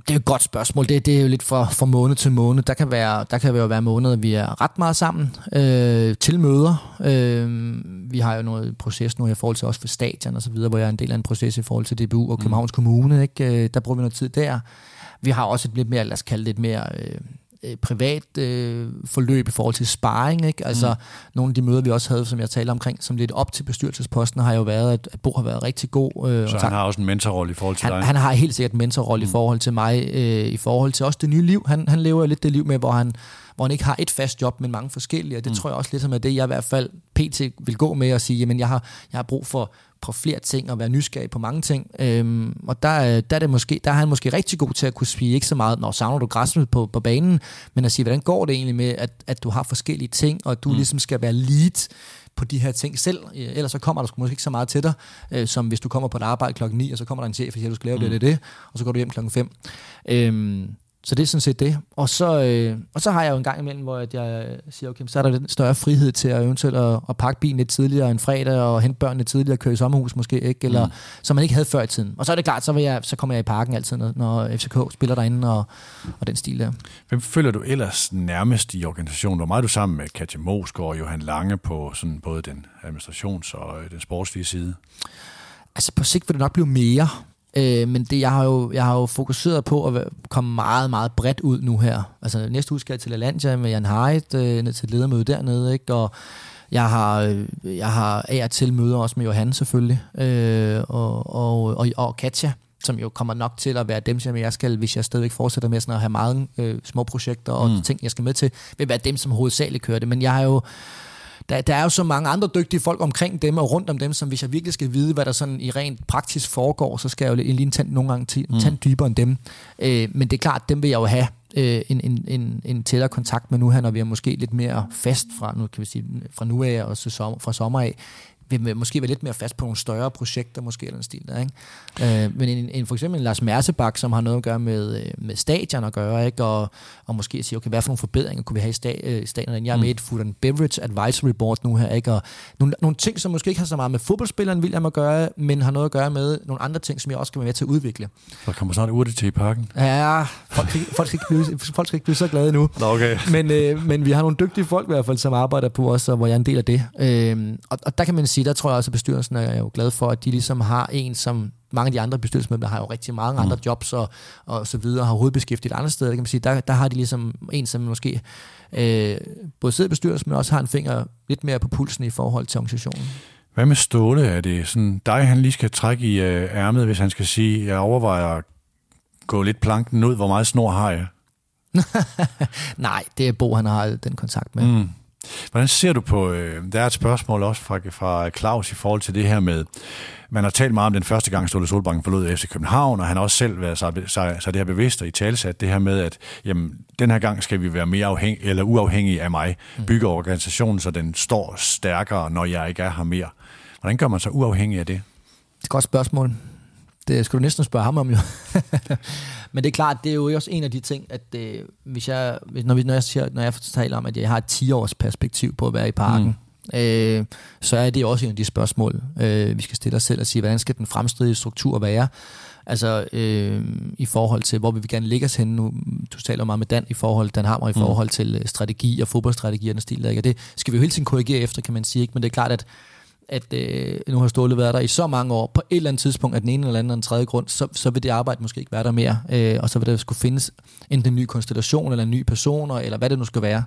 Det er et godt spørgsmål. Det, det er jo lidt fra, fra måned til måned. Der kan, være, der kan jo være måneder, vi er ret meget sammen øh, til møder. Øh, vi har jo noget proces nu i forhold til også for stadion og så videre, hvor jeg er en del af en proces i forhold til DBU og mm. Københavns mm. Kommune. Ikke? Øh, der bruger vi noget tid der. Vi har også et lidt mere, lad os kalde det et mere... Øh, øh, privat øh, forløb i forhold til sparring. Ikke? Altså, mm. Nogle af de møder, vi også havde, som jeg talte omkring, som lidt op til bestyrelsesposten, har jo været, at, at Bo har været rigtig god. Øh, Så han har også en mentorrolle i forhold til han, dig? Han har helt sikkert en mentorrolle mm. i forhold til mig, øh, i forhold til også det nye liv. Han, han lever jo lidt det liv med, hvor han hvor han ikke har et fast job, men mange forskellige, og det mm. tror jeg også lidt som er det, jeg i hvert fald pt. vil gå med og sige, jamen jeg har, jeg har brug for på flere ting og være nysgerrig på mange ting. Øhm, og der, der, er det måske, der er han måske rigtig god til at kunne sige ikke så meget, når savner du græsset på, på banen, men at sige, hvordan går det egentlig med, at, at du har forskellige ting, og du mm. ligesom skal være lead på de her ting selv. Ellers så kommer der måske ikke så meget til dig, øh, som hvis du kommer på et arbejde klokken 9, og så kommer der en chef og siger, at du skal lave mm. det, det, det, og så går du hjem klokken 5. Øhm, så det er sådan set det. Og så, øh, og så har jeg jo en gang imellem, hvor jeg siger, okay, så er der lidt større frihed til at eventuelt at, at pakke bilen lidt tidligere en fredag, og hente børnene tidligere, og køre i sommerhus måske, ikke? Eller, mm. som man ikke havde før i tiden. Og så er det klart, så, vil jeg, så kommer jeg i parken altid, når, når FCK spiller derinde, og, og den stil der. Hvem følger du ellers nærmest i organisationen? Hvor meget du sammen med Katja Mosgaard og Johan Lange på sådan både den administrations- og den sportslige side? Altså på sigt vil det nok blive mere. Øh, men det, jeg, har jo, jeg har jo fokuseret på at komme meget, meget bredt ud nu her. Altså næste uge skal jeg til Alandia med Jan Haidt, øh, ned til et ledermøde dernede, ikke? og jeg har, øh, jeg har af og til møder også med Johan selvfølgelig, øh, og, og, og, og Katja, som jo kommer nok til at være dem, som jeg skal, hvis jeg stadigvæk fortsætter med sådan at have mange øh, små projekter og mm. ting, jeg skal med til, vil være dem, som hovedsageligt kører det. Men jeg har jo der, der er jo så mange andre dygtige folk omkring dem og rundt om dem, som hvis jeg virkelig skal vide, hvad der sådan i rent praktisk foregår, så skal jeg jo lige en tand nogle gange til, mm. tand dybere end dem. Øh, men det er klart, dem vil jeg jo have øh, en, en, en, en tættere kontakt med nu her, når vi er måske lidt mere fast fra, nu kan vi sige, fra nu af og så sommer, fra sommer af, vil måske være lidt mere fast på nogle større projekter, måske eller en stil der, ikke? Øh, men en, en, for eksempel en Lars Mersebak, som har noget at gøre med, øh, med stadion at gøre, ikke? Og, og måske sige, okay, hvad for nogle forbedringer kunne vi have i sta, øh, stadion? Jeg er med i et Food and Beverage Advisory Board nu her, ikke? Og nogle, nogle ting, som måske ikke har så meget med fodboldspilleren William at gøre, men har noget at gøre med nogle andre ting, som jeg også skal være med til at udvikle. Der kommer snart urte til i parken. Ja, folk, folk, skal ikke blive, folk skal ikke blive så glade nu. Nå, okay. Men, øh, men vi har nogle dygtige folk i hvert fald, som arbejder på os, og hvor jeg er en del af det. Øh, og, og der kan man sige, der tror jeg også, at bestyrelsen er jo glad for, at de ligesom har en, som mange af de andre bestyrelsesmedlemmer har jo rigtig mange andre mm. jobs og, og så videre, har hovedbeskæftiget andre steder, kan man sige, der, der har de ligesom en, som måske øh, både sidder i bestyrelsen, men også har en finger lidt mere på pulsen i forhold til organisationen. Hvad med Ståle? Er det sådan dig, han lige skal trække i øh, ærmet, hvis han skal sige, jeg overvejer gå lidt planken ud? Hvor meget snor har jeg? Nej, det er Bo, han har den kontakt med. Mm. Hvordan ser du på, øh, der er et spørgsmål også fra, fra Claus i forhold til det her med, man har talt meget om den første gang, Ståle Solbanken forlod FC København, og han har også selv været sig, sig, sig det her bevidst og i talsat det her med, at jamen, den her gang skal vi være mere afhæng, eller uafhængige af mig, mm. bygge organisationen, så den står stærkere, når jeg ikke er her mere. Hvordan gør man sig uafhængig af det? Det er et godt spørgsmål. Det skal du næsten spørge ham om jo. Men det er klart, det er jo også en af de ting, at øh, hvis jeg, når, vi, når, jeg siger, når jeg taler om, at jeg har et 10-års perspektiv på at være i parken, mm. øh, så er det også en af de spørgsmål, øh, vi skal stille os selv og sige, hvordan skal den fremstridige struktur være? Altså øh, i forhold til, hvor vi vil gerne lægge os henne nu. Du taler meget med Dan i forhold, Dan Hammer i mm. forhold til øh, strategi og fodboldstrategi og den stil, der ikke? Og det skal vi jo hele tiden korrigere efter, kan man sige. Ikke? Men det er klart, at at øh, nu har Ståle været der i så mange år, på et eller andet tidspunkt, at den ene eller anden eller den tredje grund, så, så vil det arbejde måske ikke være der mere, øh, og så vil der skulle findes enten en ny konstellation, eller en ny person, eller hvad det nu skal være.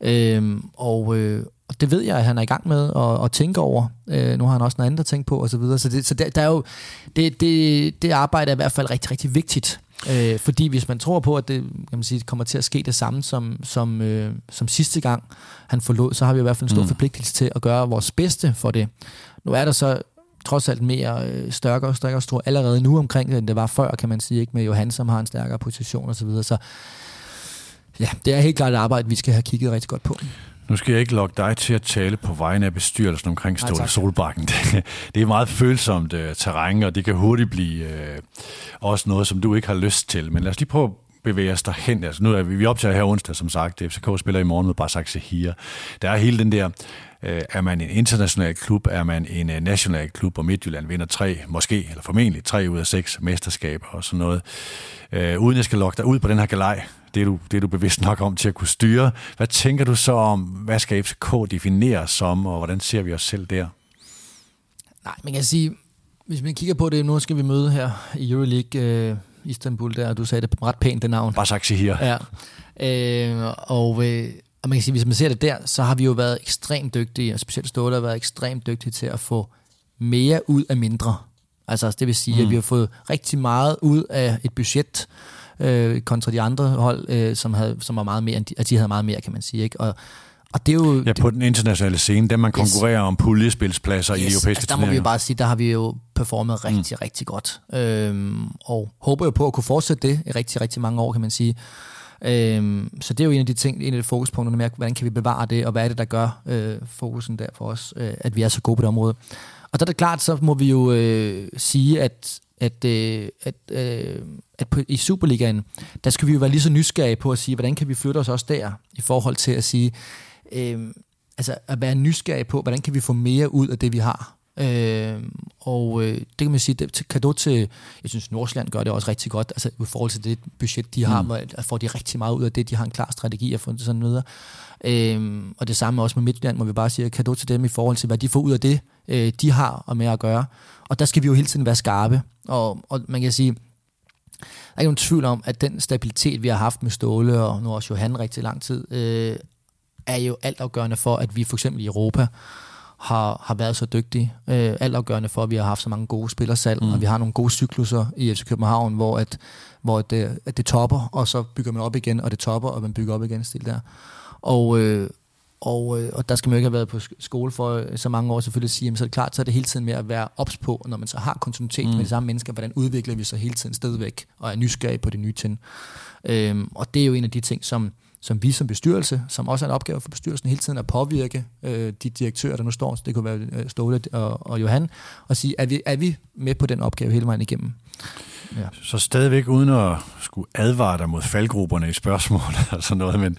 Øh, og, øh, og det ved jeg, at han er i gang med at, at tænke over. Øh, nu har han også noget andet at tænke på, og så videre. Så, det, så der, der er jo, det, det, det arbejde er i hvert fald rigtig, rigtig vigtigt. Øh, fordi hvis man tror på, at det kan man sige, kommer til at ske det samme som, som, øh, som sidste gang han forlod, så har vi i hvert fald en stor mm. forpligtelse til at gøre vores bedste for det. Nu er der så trods alt mere øh, stærkere og stærkere stor allerede nu omkring det, end det var før, kan man sige, ikke med Johan, som har en stærkere position osv. Så, videre. så ja, det er helt klart et arbejde, vi skal have kigget rigtig godt på. Nu skal jeg ikke lokke dig til at tale på vegne af bestyrelsen omkring Ståle Solbakken. Det, det er meget følsomt uh, terræn, og det kan hurtigt blive uh, også noget, som du ikke har lyst til. Men lad os lige prøve at bevæge os derhen. Altså, nu er vi, vi optager her onsdag, som sagt. FCK spiller i morgen med Basak Sehir. Der er hele den der, uh, er man en international klub, er man en uh, national klub, og Midtjylland vinder tre, måske, eller formentlig tre ud af seks mesterskaber og sådan noget. Uh, uden jeg skal lokke dig ud på den her galej, det er, du, det er du bevidst nok om til at kunne styre. Hvad tænker du så om, hvad skal FCK definere som, og hvordan ser vi os selv der? Nej, man kan sige, hvis man kigger på det, nu skal vi møde her i Euroleague øh, Istanbul, der, og du sagde det ret pænt, det navn. Basaksehir. her. Ja. Øh, og, øh, og man kan sige, hvis man ser det der, så har vi jo været ekstremt dygtige, og specielt Ståle har været ekstremt dygtige til at få mere ud af mindre. Altså det vil sige, mm. at vi har fået rigtig meget ud af et budget, øh, kontra de andre hold, øh, som, havde, som var meget mere, at de, de havde meget mere, kan man sige. Ikke? Og, og det er jo, ja, på den internationale scene, dem man konkurrerer yes. om puljespilspladser yes. i europæiske altså, der må vi jo bare sige, der har vi jo performet rigtig, mm. rigtig godt. Øhm, og håber jo på at kunne fortsætte det i rigtig, rigtig mange år, kan man sige. Øhm, så det er jo en af de ting, en af de fokuspunkterne med, hvordan kan vi bevare det, og hvad er det, der gør øh, fokusen der for os, øh, at vi er så gode på det område. Og der er det klart, så må vi jo øh, sige, at at, øh, at, øh, at på, i Superligaen, der skal vi jo være lige så nysgerrige på at sige, hvordan kan vi flytte os også der, i forhold til at sige, øh, altså at være nysgerrige på, hvordan kan vi få mere ud af det, vi har. Øh, og øh, det kan man sige, det, kado til, jeg synes Nordsjælland gør det også rigtig godt, altså i forhold til det budget, de har, mm. at får de rigtig meget ud af det, de har en klar strategi og sådan videre. Øh, og det samme også med Midtjylland, må vi bare sige, kado til dem i forhold til, hvad de får ud af det, øh, de har og med at gøre. Og der skal vi jo hele tiden være skarpe. Og, og man kan sige, der er ikke nogen tvivl om, at den stabilitet, vi har haft med Ståle, og nu også Johan rigtig lang tid, øh, er jo altafgørende for, at vi for eksempel i Europa har, har været så dygtige. Øh, altafgørende for, at vi har haft så mange gode spillersalg, mm. og vi har nogle gode cykluser i FC København, hvor, at, hvor det, at det topper, og så bygger man op igen, og det topper, og man bygger op igen stil der. Og, øh, og, øh, og der skal man jo ikke have været på skole for så mange år selvfølgelig sige, jamen, så er det klart, så er det hele tiden med at være ops på, når man så har kontinuitet mm. med de samme mennesker, hvordan udvikler vi så hele tiden stedvæk, og er nysgerrige på det nye ting. Øhm, og det er jo en af de ting, som, som vi som bestyrelse, som også er en opgave for bestyrelsen hele tiden at påvirke øh, de direktører, der nu står, det kunne være øh, Ståle og, og Johan, og sige, er vi, er vi med på den opgave hele vejen igennem? Ja. Så stadigvæk uden at skulle advare dig mod faldgrupperne i spørgsmål og sådan noget, men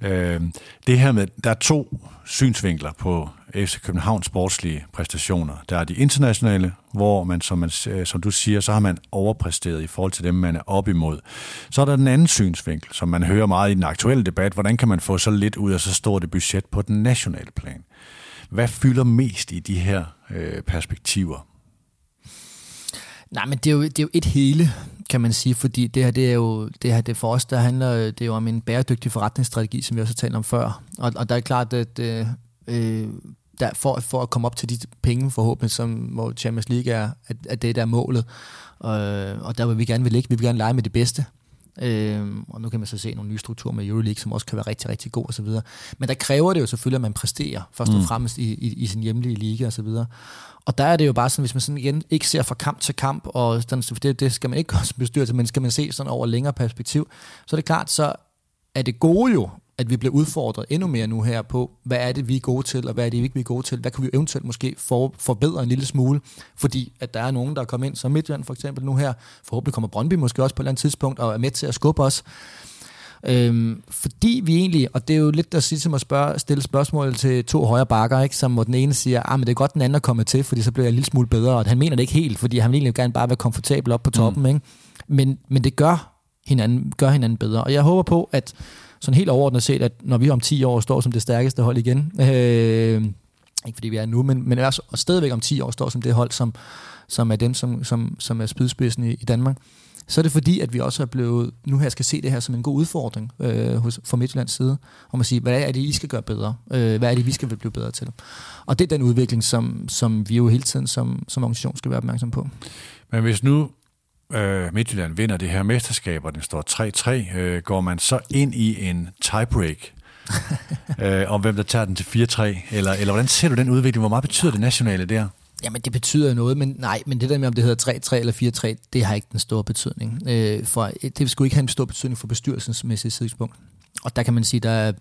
øh, det her med, der er to synsvinkler på FC Københavns sportslige præstationer. Der er de internationale, hvor man, som, man, øh, som du siger, så har man overpræsteret i forhold til dem, man er op imod. Så er der den anden synsvinkel, som man hører meget i den aktuelle debat. Hvordan kan man få så lidt ud af så stort et budget på den nationale plan? Hvad fylder mest i de her øh, perspektiver? Nej, men det er, jo, det er jo et hele, kan man sige, fordi det her, det er jo, det her, det for os, der handler øh, det er jo om en bæredygtig forretningsstrategi, som vi også har talt om før. Og, og der er klart, at øh, øh der, for, for at komme op til de penge forhåbentlig, som hvor Champions League er, at, at det der er målet. Og, og der vil vi gerne vil ligge. Vi vil gerne lege med det bedste. Øh, og nu kan man så se nogle nye strukturer med Euroleague, som også kan være rigtig, rigtig god osv. Men der kræver det jo selvfølgelig, at man præsterer, først og mm. fremmest i, i, i sin hjemlige liga osv. Og der er det jo bare sådan, hvis man sådan igen ikke ser fra kamp til kamp, og sådan, det, det skal man ikke også bestyre til, men skal man se sådan over længere perspektiv, så er det klart, så er det gode jo, at vi bliver udfordret endnu mere nu her på, hvad er det, vi er gode til, og hvad er det, vi ikke er gode til. Hvad kan vi eventuelt måske for, forbedre en lille smule, fordi at der er nogen, der er kommet ind, som Midtjylland for eksempel nu her. Forhåbentlig kommer Brøndby måske også på et eller andet tidspunkt, og er med til at skubbe os. Øhm, fordi vi egentlig, og det er jo lidt at sige som at spørge, stille spørgsmål til to højre bakker, ikke? som hvor den ene siger, ah, men det er godt, den anden er kommet til, fordi så bliver jeg en lille smule bedre, og han mener det ikke helt, fordi han vil egentlig gerne bare være komfortabel op på toppen, mm. ikke? Men, men det gør hinanden, gør hinanden bedre, og jeg håber på, at sådan helt overordnet set, at når vi om 10 år står som det stærkeste hold igen, øh, ikke fordi vi er nu, men, men er stadigvæk om 10 år står som det hold, som, som er dem, som, som, som er spydspidsen i, i Danmark, så er det fordi, at vi også er blevet, nu her skal se det her som en god udfordring øh, hos, fra Midtjyllands side, om at sige, hvad er det, I skal gøre bedre? Øh, hvad er det, vi skal blive bedre til? Og det er den udvikling, som, som vi jo hele tiden som, som organisation skal være opmærksom på. Men hvis nu øh, Midtjylland vinder det her mesterskab, og den står 3-3, øh, går man så ind i en tiebreak, øh, om hvem der tager den til 4-3, eller, eller hvordan ser du den udvikling? Hvor meget betyder det nationale der? Jamen, det betyder noget, men nej, men det der med, om det hedder 3-3 eller 4-3, det har ikke den store betydning. Øh, for det skulle ikke have en stor betydning for bestyrelsesmæssige tidspunkt. Og der kan man sige, der er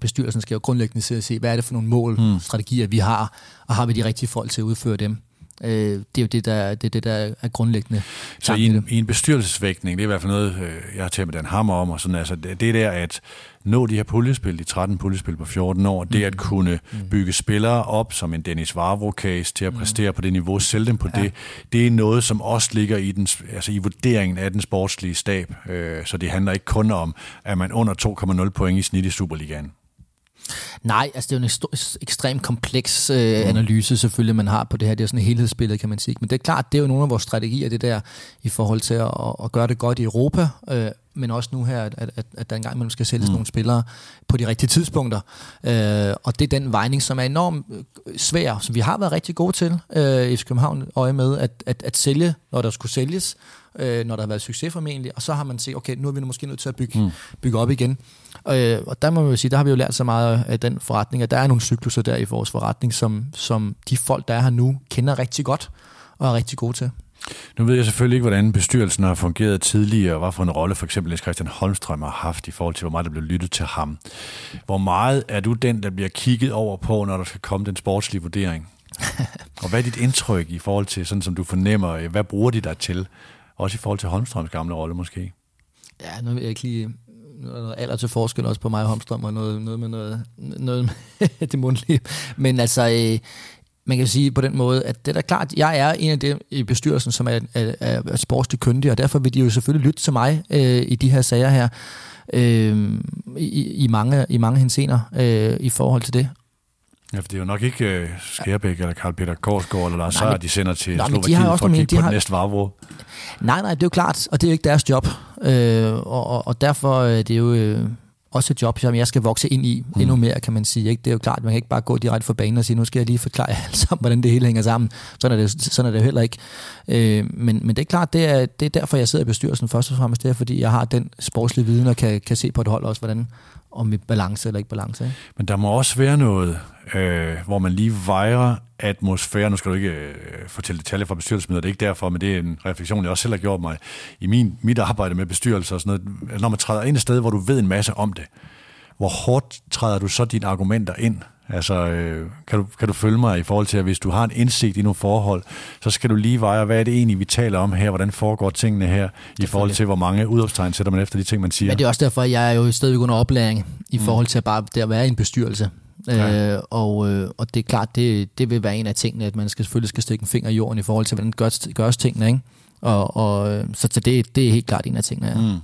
bestyrelsen skal jo grundlæggende se, se, hvad er det for nogle mål, mm. strategier, vi har, og har vi de rigtige folk til at udføre dem. Øh, det er jo det, der, det, er det, der er grundlæggende. Så i en, i en bestyrelsesvægtning, det er i hvert fald noget, øh, jeg har talt med Dan Hammer om, og sådan, altså, det, der at nå de her puljespil, de 13 puljespil på 14 år, det at mm. kunne mm. bygge spillere op, som en Dennis Vavro-case, til at mm. præstere på det niveau, sælge dem på ja. det, det er noget, som også ligger i, den, altså i vurderingen af den sportslige stab. Øh, så det handler ikke kun om, at man under 2,0 point i snit i Superligaen. Nej, altså det er jo en ekstremt kompleks øh, mm. analyse selvfølgelig, man har på det her. Det er sådan et helhedsbillede, kan man sige. Men det er klart, det er jo nogle af vores strategier, det der, i forhold til at, at gøre det godt i Europa, øh, men også nu her, at, at, at der engang man skal sælges mm. nogle spillere på de rigtige tidspunkter. Øh, og det er den vejning, som er enormt øh, svær, som vi har været rigtig gode til øh, i København øje med, at, at, at sælge, når der skulle sælges, øh, når der har været succes formentlig, og så har man set, okay, nu er vi måske nødt til at bygge, mm. bygge op igen. Øh, og der må man jo sige, der har vi jo lært så meget af den forretning, at der er nogle cykluser der i vores forretning, som, som de folk, der er her nu, kender rigtig godt og er rigtig gode til. Nu ved jeg selvfølgelig ikke, hvordan bestyrelsen har fungeret tidligere, og hvad for en rolle for eksempel Christian Holmstrøm har haft i forhold til, hvor meget der blev lyttet til ham. Hvor meget er du den, der bliver kigget over på, når der skal komme den sportslige vurdering? og hvad er dit indtryk i forhold til, sådan som du fornemmer, hvad bruger de dig til? Også i forhold til Holmstrøms gamle rolle måske? Ja, nu vil jeg ikke lige noget alder til forskel også på mig og Holmstrøm, og noget, noget med noget, noget med det mundlige. Men altså, øh, man kan sige på den måde, at det er da klart, jeg er en af dem i bestyrelsen, som er, er, er sportslig kyndig, og derfor vil de jo selvfølgelig lytte til mig øh, i de her sager her, øh, i, i, mange, i mange hensener øh, i forhold til det. Ja, for det er jo nok ikke uh, Skærbæk eller Karl Peter Korsgaard eller Lars Seier, de sender til Slovakiet for at kigge på har... næste varvro. Nej, nej, det er jo klart, og det er jo ikke deres job. Øh, og, og, og derfor er det jo... Øh, også et job, som jeg skal vokse ind i mm. endnu mere, kan man sige. Ikke? Det er jo klart, man kan ikke bare gå direkte for banen og sige, nu skal jeg lige forklare alt sammen, hvordan det hele hænger sammen. Sådan er det, sådan er det jo heller ikke. Øh, men, men det er klart, det er, det er derfor, jeg sidder i bestyrelsen først og fremmest. Det er, fordi jeg har den sportslige viden og kan, kan se på et hold også, hvordan, om balance eller ikke balance. Ikke? Men der må også være noget, øh, hvor man lige vejer atmosfære. Nu skal du ikke øh, fortælle detaljer fra bestyrelsesmøder, det er ikke derfor, men det er en refleksion, jeg også selv har gjort mig i min, mit arbejde med bestyrelse og sådan noget. Når man træder ind et sted, hvor du ved en masse om det, hvor hårdt træder du så dine argumenter ind? Altså, øh, kan, du, kan du følge mig i forhold til, at hvis du har en indsigt i nogle forhold, så skal du lige veje, hvad er det egentlig, vi taler om her? Hvordan foregår tingene her? I forhold til, hvor mange udopstegn sætter man efter de ting, man siger? Men det er også derfor, at jeg er jo stadigvæk under oplæring i mm. forhold til at bare det at være i en bestyrelse. Ja. Øh, og, øh, og det er klart, det, det vil være en af tingene, at man skal, selvfølgelig skal stikke en finger i jorden i forhold til, hvordan gørs, gørs tingene. Ikke? Og, og, så det, det er helt klart en af tingene, ja. Mm.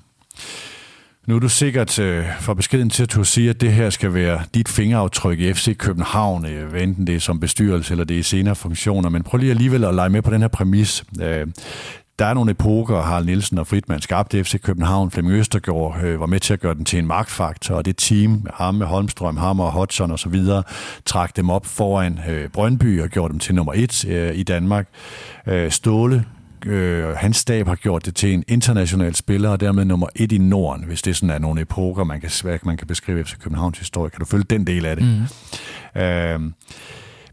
Nu er du sikkert øh, for beskeden til at sige, at det her skal være dit fingeraftryk i FC København, øh, enten det er som bestyrelse eller det er senere funktioner, men prøv lige alligevel at lege med på den her præmis. Øh, der er nogle epoker, Harald Nielsen og Fritman skabte FC København. Flemming Østergaard øh, var med til at gøre den til en magtfaktor, og det team, ham med Holmstrøm, og Hodgson og så videre, trak dem op foran øh, Brøndby og gjorde dem til nummer et øh, i Danmark. Øh, Ståle øh, hans stab har gjort det til en international spiller, og dermed nummer et i Norden, hvis det sådan er nogle epoker, man kan, man kan beskrive FC Københavns historie. Kan du følge den del af det? Mm. Øh,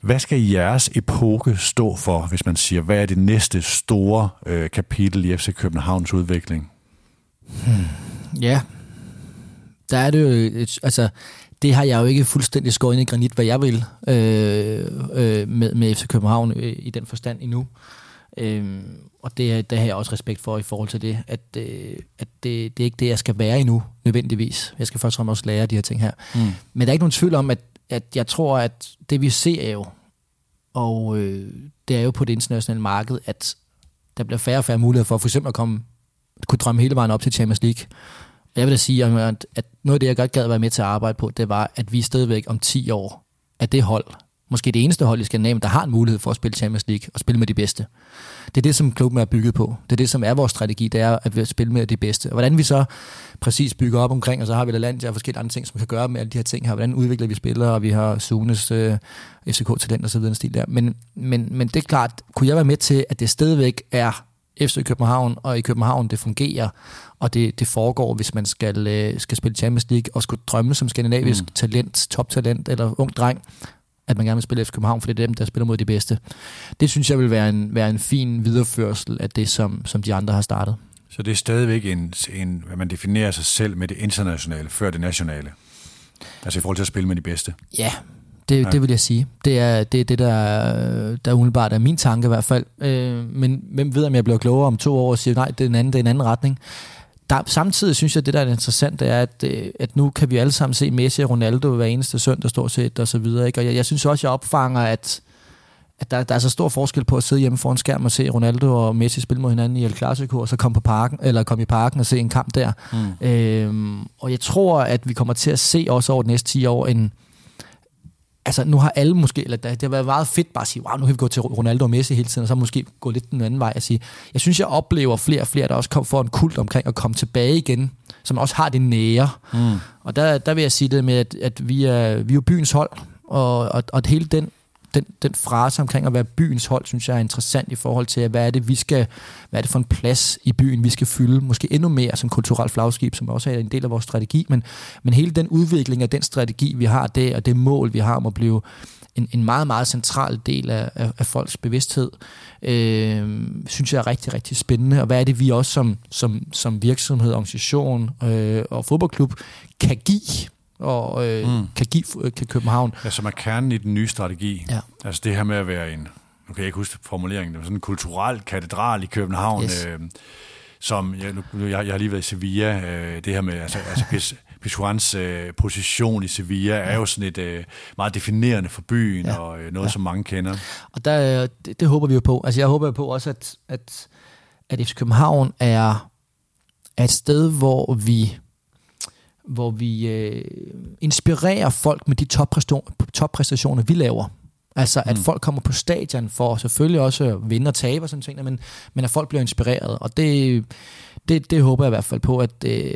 hvad skal jeres epoke stå for, hvis man siger, hvad er det næste store øh, kapitel i FC Københavns udvikling? Hmm. Ja, der er det jo, et, altså, det har jeg jo ikke fuldstændig skåret ind i granit, hvad jeg vil øh, øh, med, med FC København øh, i den forstand endnu. Øh, og det, det har jeg også respekt for i forhold til det, at, øh, at det, det er ikke det, jeg skal være endnu, nødvendigvis. Jeg skal først og fremmest lære de her ting her. Mm. Men der er ikke nogen tvivl om, at, at jeg tror, at det vi ser er jo, og øh, det er jo på det internationale marked, at der bliver færre og færre muligheder for for eksempel at komme, kunne drømme hele vejen op til Champions League. Og jeg vil da sige, at, noget af det, jeg godt gad være med til at arbejde på, det var, at vi stadigvæk om 10 år er det hold, måske det eneste hold i Skandinavien, der har en mulighed for at spille Champions League og spille med de bedste. Det er det, som klubben er bygget på. Det er det, som er vores strategi, det er at vi spille med de bedste. Og hvordan vi så præcis bygger op omkring, og så har vi land og forskellige andre ting, som kan gøre med alle de her ting her. Hvordan udvikler vi spillere, og vi har Sunes øh, FCK-talent og så videre, stil der. Men, men, men det er klart, kunne jeg være med til, at det stadigvæk er FC København, og i København det fungerer, og det, det foregår, hvis man skal, øh, skal spille Champions League, og skulle drømme som skandinavisk mm. talent, toptalent eller ung dreng, at man gerne vil spille FC København, for det er dem, der spiller mod de bedste. Det synes jeg vil være en, være en fin videreførsel af det, som, som de andre har startet. Så det er stadigvæk en, en, hvad man definerer sig selv med det internationale før det nationale? Altså i forhold til at spille med de bedste? Ja, det, det vil jeg sige. Det er det, er det der, der umiddelbart er min tanke i hvert fald. Øh, men hvem ved, om jeg bliver klogere om to år og siger, nej, det er en anden, det er en anden retning der, samtidig synes jeg, at det, der er interessant, det er, at, øh, at nu kan vi alle sammen se Messi og Ronaldo hver eneste søndag stort set, og så videre. Ikke? Og jeg, jeg synes også, jeg opfanger, at, at der, der er så stor forskel på at sidde hjemme foran skærm og se Ronaldo og Messi spille mod hinanden i El Clasico, og så komme på parken, eller komme i parken og se en kamp der. Mm. Øhm, og jeg tror, at vi kommer til at se også over de næste 10 år en, altså nu har alle måske, eller det, har været meget fedt bare at sige, wow, nu kan vi gå til Ronaldo og Messi hele tiden, og så måske gå lidt den anden vej og sige, jeg synes, jeg oplever flere og flere, der også for en kult omkring at komme tilbage igen, som også har det nære. Mm. Og der, der vil jeg sige det med, at, at vi, er, vi er jo byens hold, og, og, og hele den den, den frase omkring at være byens hold, synes jeg er interessant i forhold til, hvad er det, vi skal, hvad er det for en plads i byen, vi skal fylde, måske endnu mere som kulturelt flagskib, som også er en del af vores strategi, men, men hele den udvikling af den strategi, vi har det, og det mål, vi har om at blive en, en meget, meget central del af, af, af folks bevidsthed, øh, synes jeg er rigtig, rigtig spændende. Og hvad er det, vi også som, som, som virksomhed, organisation øh, og fodboldklub kan give og øh, mm. kan give kan København. Ja, som er kernen i den nye strategi. Ja. Altså det her med at være en, nu kan jeg ikke huske formuleringen, det var sådan en kulturel katedral i København, yes. øh, som, jeg, nu, jeg, jeg har lige været i Sevilla, øh, det her med, altså, altså Pizjuans øh, position i Sevilla er jo sådan et øh, meget definerende for byen, ja. og øh, noget, ja. som mange kender. Og der, det, det håber vi jo på. Altså jeg håber jo på også, at, at, at FC København er, er et sted, hvor vi hvor vi øh, inspirerer folk med de toppræstationer, vi laver. Altså, at mm. folk kommer på stadion for selvfølgelig også at vinde og tabe og sådan ting, men, men at folk bliver inspireret. Og det, det, det håber jeg i hvert fald på, at øh,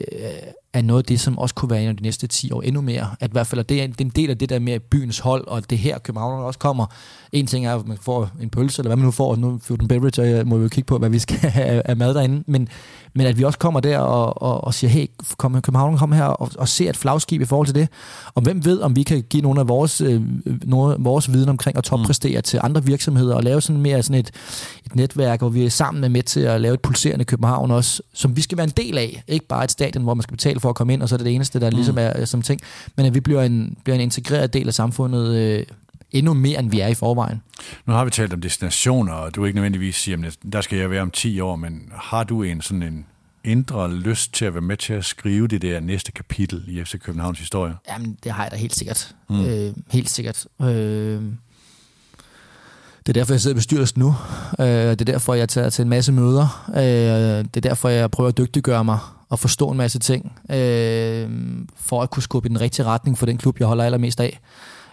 er noget af det, som også kunne være en af de næste 10 år endnu mere. At i hvert fald, at det er, det er en del af det der med byens hold, og det her København også kommer. En ting er, at man får en pølse, eller hvad man nu får, nu food and beverage, og jeg må jo kigge på, hvad vi skal have af mad derinde, men, men at vi også kommer der og, og, og siger, hey, kom, København, kom her og, og se et flagskib i forhold til det. Og hvem ved, om vi kan give nogle af vores, øh, nogle af vores viden omkring at toppræstere mm. til andre virksomheder og lave sådan mere sådan et, et netværk, hvor vi er sammen med til at lave et pulserende København også, som vi skal være en del af. Ikke bare et stadion, hvor man skal betale for at komme ind, og så er det det eneste, der mm. ligesom er som ting, men at vi bliver en, bliver en integreret del af samfundet øh, endnu mere, end vi er i forvejen. Nu har vi talt om destinationer, og du er ikke nødvendigvis siger, at der skal jeg være om 10 år, men har du en sådan en indre lyst til at være med til at skrive det der næste kapitel i FC Københavns historie? Jamen, det har jeg da helt sikkert. Mm. Øh, helt sikkert. Øh, det er derfor, jeg sidder i bestyrelsen nu. Øh, det er derfor, jeg tager til en masse møder. Øh, det er derfor, jeg prøver at dygtiggøre mig at forstå en masse ting, øh, for at kunne skubbe i den rigtige retning for den klub, jeg holder allermest af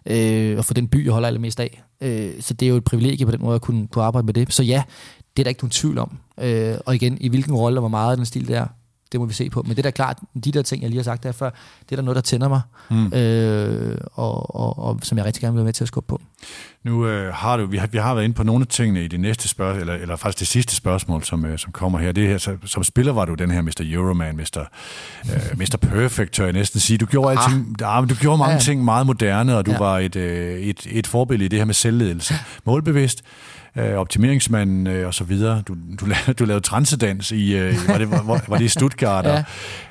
øh, og for den by, jeg holder allermest af. Øh, så det er jo et privilegie på den måde at kunne, kunne arbejde med det. Så ja, Det er der ikke nogen tvivl om. Øh, og igen, i hvilken rolle og hvor meget af den stil det er, det må vi se på. Men det er da klart, de der ting, jeg lige har sagt der før, det er der noget, der tænder mig, mm. øh, og, og, og som jeg rigtig gerne vil være med til at skubbe på. Nu øh, har du, vi har, vi har været inde på nogle af tingene i det næste spørgsmål, eller, eller faktisk det sidste spørgsmål, som, øh, som kommer her. Det her så, som spiller var du den her Mr. Euroman, Mr. Øh, Mr. Perfect, tør jeg næsten sige. Du gjorde, ah. alting, ah, du gjorde mange ja. ting meget moderne, og du ja. var et, øh, et, et forbillede i det her med selvledelse. Målbevidst, øh, optimeringsmanden øh, og så videre. Du, du, lavede, du lavede transedans i, øh, var, det, var, var det i Stuttgart, ja. og,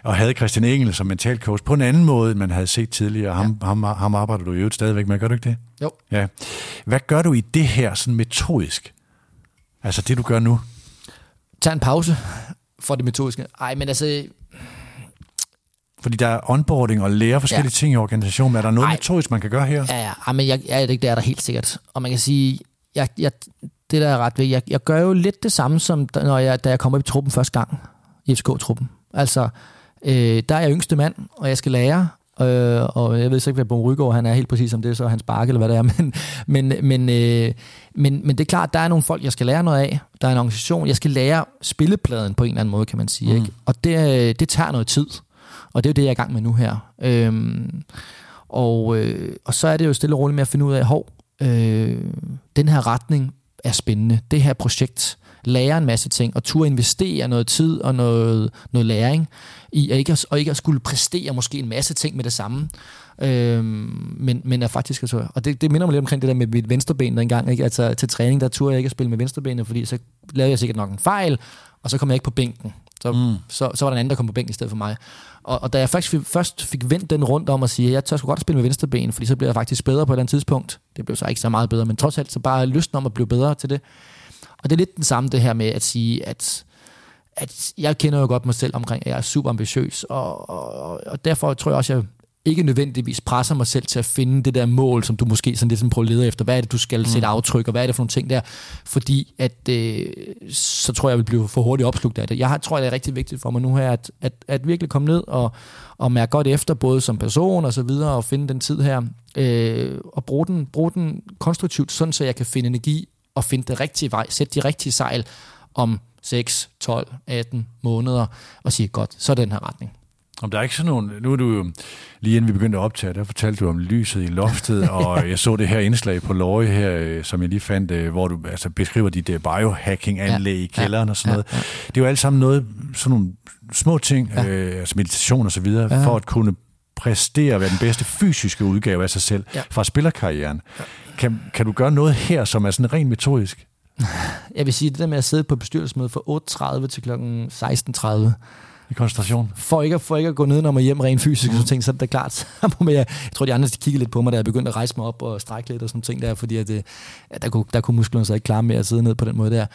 og havde Christian Engel som mental coach på en anden måde, end man havde set tidligere. Ham, ja. ham, ham arbejder du jo stadigvæk med, gør du ikke det? Jo. Ja. Hvad gør du i det her sådan metodisk? Altså det, du gør nu? Tag en pause for det metodiske. Ej, men altså, fordi der er onboarding og lære forskellige ja. ting i organisationen. Er der noget Ej. metodisk, man kan gøre her? Ja, ja. men jeg, ja, det, det er der helt sikkert. Og man kan sige, jeg, jeg, det der er ret ved, jeg, jeg gør jo lidt det samme, som når jeg, da jeg kommer i truppen første gang, i FCK-truppen. Altså, øh, der er jeg yngste mand, og jeg skal lære, øh, og jeg ved ikke, hvad Bon Rygaard han er helt præcis om det, så hans bakke eller hvad det er, men, men, men, øh, men, men det er klart, der er nogle folk, jeg skal lære noget af. Der er en organisation, jeg skal lære spillepladen på en eller anden måde, kan man sige. Mm. Ikke? Og det, det tager noget tid, og det er jo det, jeg er i gang med nu her. Øhm, og, øh, og så er det jo stille og roligt med at finde ud af, hov, øh, den her retning er spændende. Det her projekt lærer en masse ting, og turde investere noget tid og noget, noget læring i, og ikke, at, og ikke at skulle præstere måske en masse ting med det samme, øhm, men, men er faktisk, altså, og det, det minder mig lidt omkring det der med mit venstreben der engang, ikke? Altså, til træning, der turde jeg ikke at spille med venstrebenet, fordi så lavede jeg sikkert nok en fejl, og så kom jeg ikke på bænken. Så, mm. så, så var der en anden, der kom på bænken i stedet for mig. Og, og da jeg faktisk først fik vendt den rundt om at sige, at jeg tør sgu godt at spille med venstre ben, fordi så bliver jeg faktisk bedre på et eller andet tidspunkt. Det blev så ikke så meget bedre, men trods alt så bare lysten om at blive bedre til det. Og det er lidt den samme det her med at sige, at, at jeg kender jo godt mig selv omkring, at jeg er super ambitiøs, og, og, og derfor tror jeg også, at jeg ikke nødvendigvis presser mig selv til at finde det der mål, som du måske sådan lidt sådan prøver at lede efter. Hvad er det, du skal mm. sætte aftryk, og hvad er det for nogle ting der? Fordi at, øh, så tror jeg, jeg vil blive for hurtigt opslugt af det. Jeg tror, det er rigtig vigtigt for mig nu her, at, at, at virkelig komme ned og, og mærke godt efter, både som person og så videre, og finde den tid her, øh, og bruge den, bruge den konstruktivt, sådan så jeg kan finde energi og finde det rigtige vej, sætte de rigtige sejl om 6, 12, 18 måneder, og sige, godt, så er den her retning. Om der er ikke sådan nogen, nu er du jo, lige inden vi begyndte at optage, der fortalte du om lyset i loftet, og jeg så det her indslag på Løje her, øh, som jeg lige fandt, øh, hvor du altså, beskriver dit øh, biohacking-anlæg ja, i kælderen ja, og sådan noget. Ja, ja. Det er jo alt sammen noget, sådan nogle små ting, ja. øh, altså meditation og så videre, ja. for at kunne præstere at være den bedste fysiske udgave af sig selv ja. fra spillerkarrieren. Ja. Kan, kan du gøre noget her, som er sådan rent metodisk? Jeg vil sige, det der med at sidde på bestyrelsesmødet fra 8.30 til kl. 16.30, i koncentration. For ikke, for ikke at gå ned, når man hjem rent fysisk, mm. så tænkte så er det klart. jeg, jeg tror, de andre de kiggede lidt på mig, da jeg begyndte at rejse mig op og strække lidt og sådan ting der, fordi at det, at der, kunne, der kunne musklerne så ikke klare med at sidde ned på den måde der.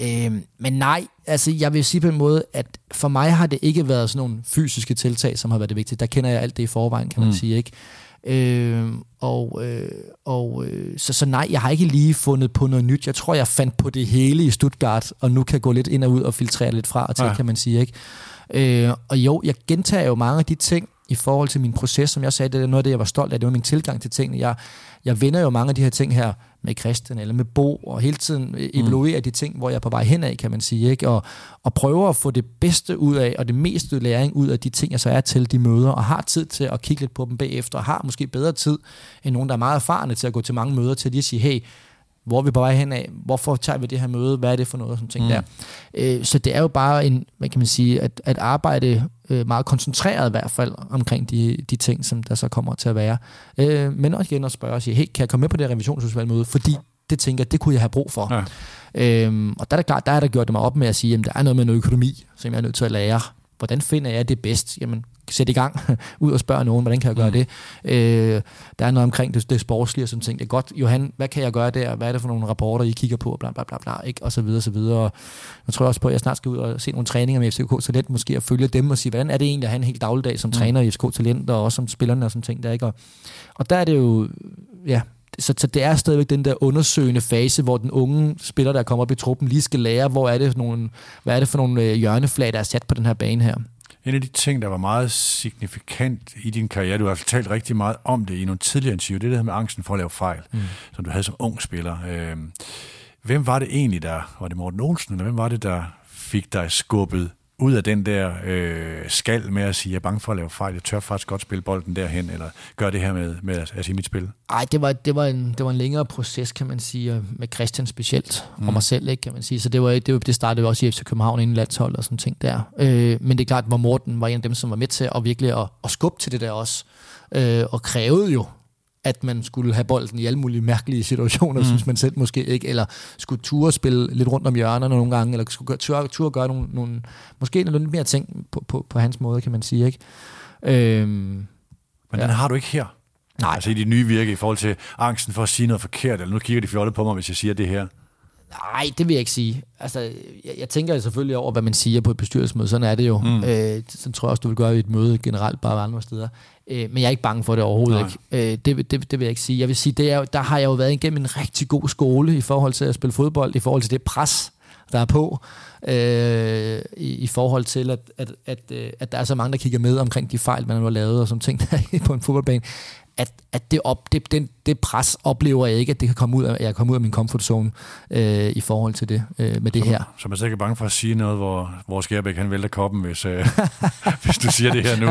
Øhm, men nej, altså jeg vil sige på en måde, at for mig har det ikke været sådan nogle fysiske tiltag, som har været det vigtige. Der kender jeg alt det i forvejen, kan man mm. sige, ikke? Øh, og øh, og øh, så, så nej, jeg har ikke lige fundet på noget nyt. Jeg tror, jeg fandt på det hele i Stuttgart, og nu kan gå lidt ind og ud og filtrere lidt fra og til, ja. kan man sige. Ikke? Øh, og jo, jeg gentager jo mange af de ting i forhold til min proces, som jeg sagde, det er noget af det, jeg var stolt af, det var min tilgang til tingene. Jeg, jeg vender jo mange af de her ting her med Christian eller med Bo, og hele tiden mm. evaluerer mm. de ting, hvor jeg er på vej henad, kan man sige, ikke? Og, og prøver at få det bedste ud af, og det meste læring ud af de ting, jeg så er til de møder, og har tid til at kigge lidt på dem bagefter, og har måske bedre tid end nogen, der er meget erfarne til at gå til mange møder, til at lige sige, hey, hvor er vi på vej hen af? Hvorfor tager vi det her møde? Hvad er det for noget? Sådan ting mm. der. Øh, så det er jo bare en, hvad kan man sige, at, at arbejde øh, meget koncentreret i hvert fald omkring de, de ting, som der så kommer til at være. Øh, men også igen at spørge og sige, hey, kan jeg komme med på det revisionsudvalgmøde? Fordi det tænker jeg, det kunne jeg have brug for. Ja. Øhm, og der er det klart, der er der gjort det mig op med at sige, at der er noget med noget økonomi, som jeg er nødt til at lære. Hvordan finder jeg det bedst? Jamen, sætte i gang, ud og spørge nogen, hvordan kan jeg gøre mm. det? Øh, der er noget omkring det, det sportslige og sådan ting. Det er godt, Johan, hvad kan jeg gøre der? Hvad er det for nogle rapporter, I kigger på? Bla, bla, bla, bla, ikke? Og så videre, så videre. Og jeg tror også på, at jeg snart skal ud og se nogle træninger med FCK Talent, måske at følge dem og sige, hvordan er det egentlig at have en helt dagligdag som mm. træner i FCK Talent, og også som spillerne og sådan ting der, ikke? Og, og der er det jo, ja, så, så det er stadigvæk den der undersøgende fase, hvor den unge spiller, der kommer op i truppen, lige skal lære, hvor er det for nogle, hvad er det for nogle øh, hjørneflag, der er sat på den her bane her. En af de ting, der var meget signifikant i din karriere, du har talt rigtig meget om det i nogle tidligere interview, det der med angsten for at lave fejl, mm. som du havde som ung spiller. Øh, Hvem var det egentlig, der... Var det Morten Olsen, eller hvem var det, der fik dig skubbet ud af den der øh, skal med at sige, jeg er bange for at lave fejl, jeg tør faktisk godt spille bolden derhen, eller gøre det her med, med at, at sige mit spil? Ej, det var, det, var en, det var en længere proces, kan man sige, med Christian specielt, mm. og mig selv, ikke, kan man sige. Så det, var, det, det startede også i FC København inden landshold og sådan ting der. Øh, men det er klart, at Morten var en af dem, som var med til at virkelig at, at skubbe til det der også, øh, og krævede jo at man skulle have bolden i alle mulige mærkelige situationer, mm. synes man selv måske ikke, eller skulle ture spille lidt rundt om hjørnerne nogle gange, eller skulle ture, ture gøre nogle, nogle måske lidt mere ting på, på, på hans måde, kan man sige. Ikke? Øhm, Men ja. den har du ikke her. Nej. Altså i dit nye virke i forhold til angsten for at sige noget forkert, eller nu kigger de fjollet på mig, hvis jeg siger det her. Nej, det vil jeg ikke sige. Altså, jeg, jeg tænker selvfølgelig over, hvad man siger på et bestyrelsesmøde. Sådan er det jo. Mm. Øh, sådan tror jeg også, du vil gøre i et møde generelt, bare andre steder. Øh, men jeg er ikke bange for det overhovedet Nej. ikke. Øh, det, det, det vil jeg ikke sige. Jeg vil sige, det er, der har jeg jo været igennem en rigtig god skole i forhold til at spille fodbold, i forhold til det pres, der er på, øh, i, i forhold til, at, at, at, øh, at der er så mange, der kigger med omkring de fejl, man har lavet og sådan ting der på en fodboldbane at, at det, op, det, det, det pres oplever jeg ikke, at det kan komme ud af, jeg kommer ud af min comfort zone øh, i forhold til det øh, med det så, her. Så man er ikke bange for at sige noget, hvor, hvor Skærbæk han vælter koppen, hvis, øh, hvis du siger det her nu?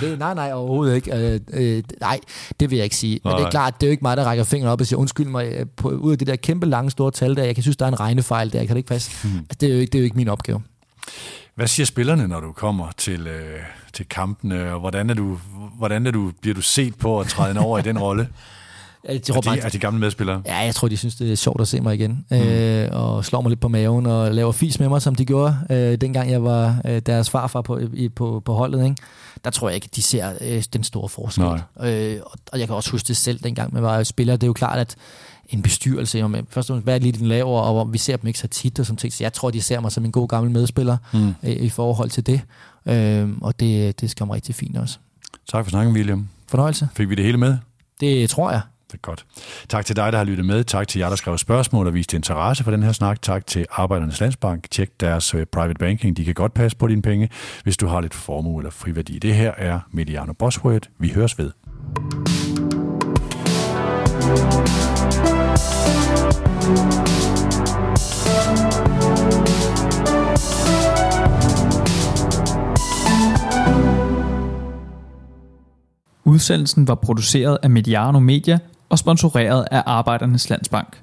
det, nej, nej, overhovedet ikke. Øh, øh, nej, det vil jeg ikke sige. Men nej. det er klart, det er jo ikke mig, der rækker fingeren op og siger, undskyld mig, øh, på, ud af det der kæmpe lange store tal der, jeg kan synes, der er en regnefejl der, kan det ikke passe? Hmm. Altså, det, er jo ikke, det er jo ikke min opgave. Hvad siger spillerne, når du kommer til, øh, til kampene, og hvordan, er du, hvordan er du, bliver du set på at træde over i den rolle? Jeg tror, er, de, er de gamle medspillere? Ja, jeg tror, de synes, det er sjovt at se mig igen. Mm. Øh, og slår mig lidt på maven og laver fis med mig, som de gjorde, øh, dengang jeg var øh, deres farfar på, i, på, på holdet. Ikke? Der tror jeg ikke, de ser øh, den store forskel. Øh, og jeg kan også huske det selv, dengang man var spiller. Det er jo klart, at en bestyrelse, om først og fremmest, hvad er lige den laver, og vi ser dem ikke så tit og sådan ting. Så jeg tror, de ser mig som en god gammel medspiller mm. i, i forhold til det. Øh, og det, det skal rigtig fint også. Tak for snakken, William. Fornøjelse. Fik vi det hele med? Det tror jeg. Det er godt. Tak til dig, der har lyttet med. Tak til jer, der skrev spørgsmål og viste interesse for den her snak. Tak til Arbejdernes Landsbank. Tjek deres uh, private banking. De kan godt passe på dine penge, hvis du har lidt formue eller friværdi. Det her er Mediano Bosworth. Vi høres ved. Udsendelsen var produceret af Mediano Media og sponsoreret af Arbejdernes Landsbank.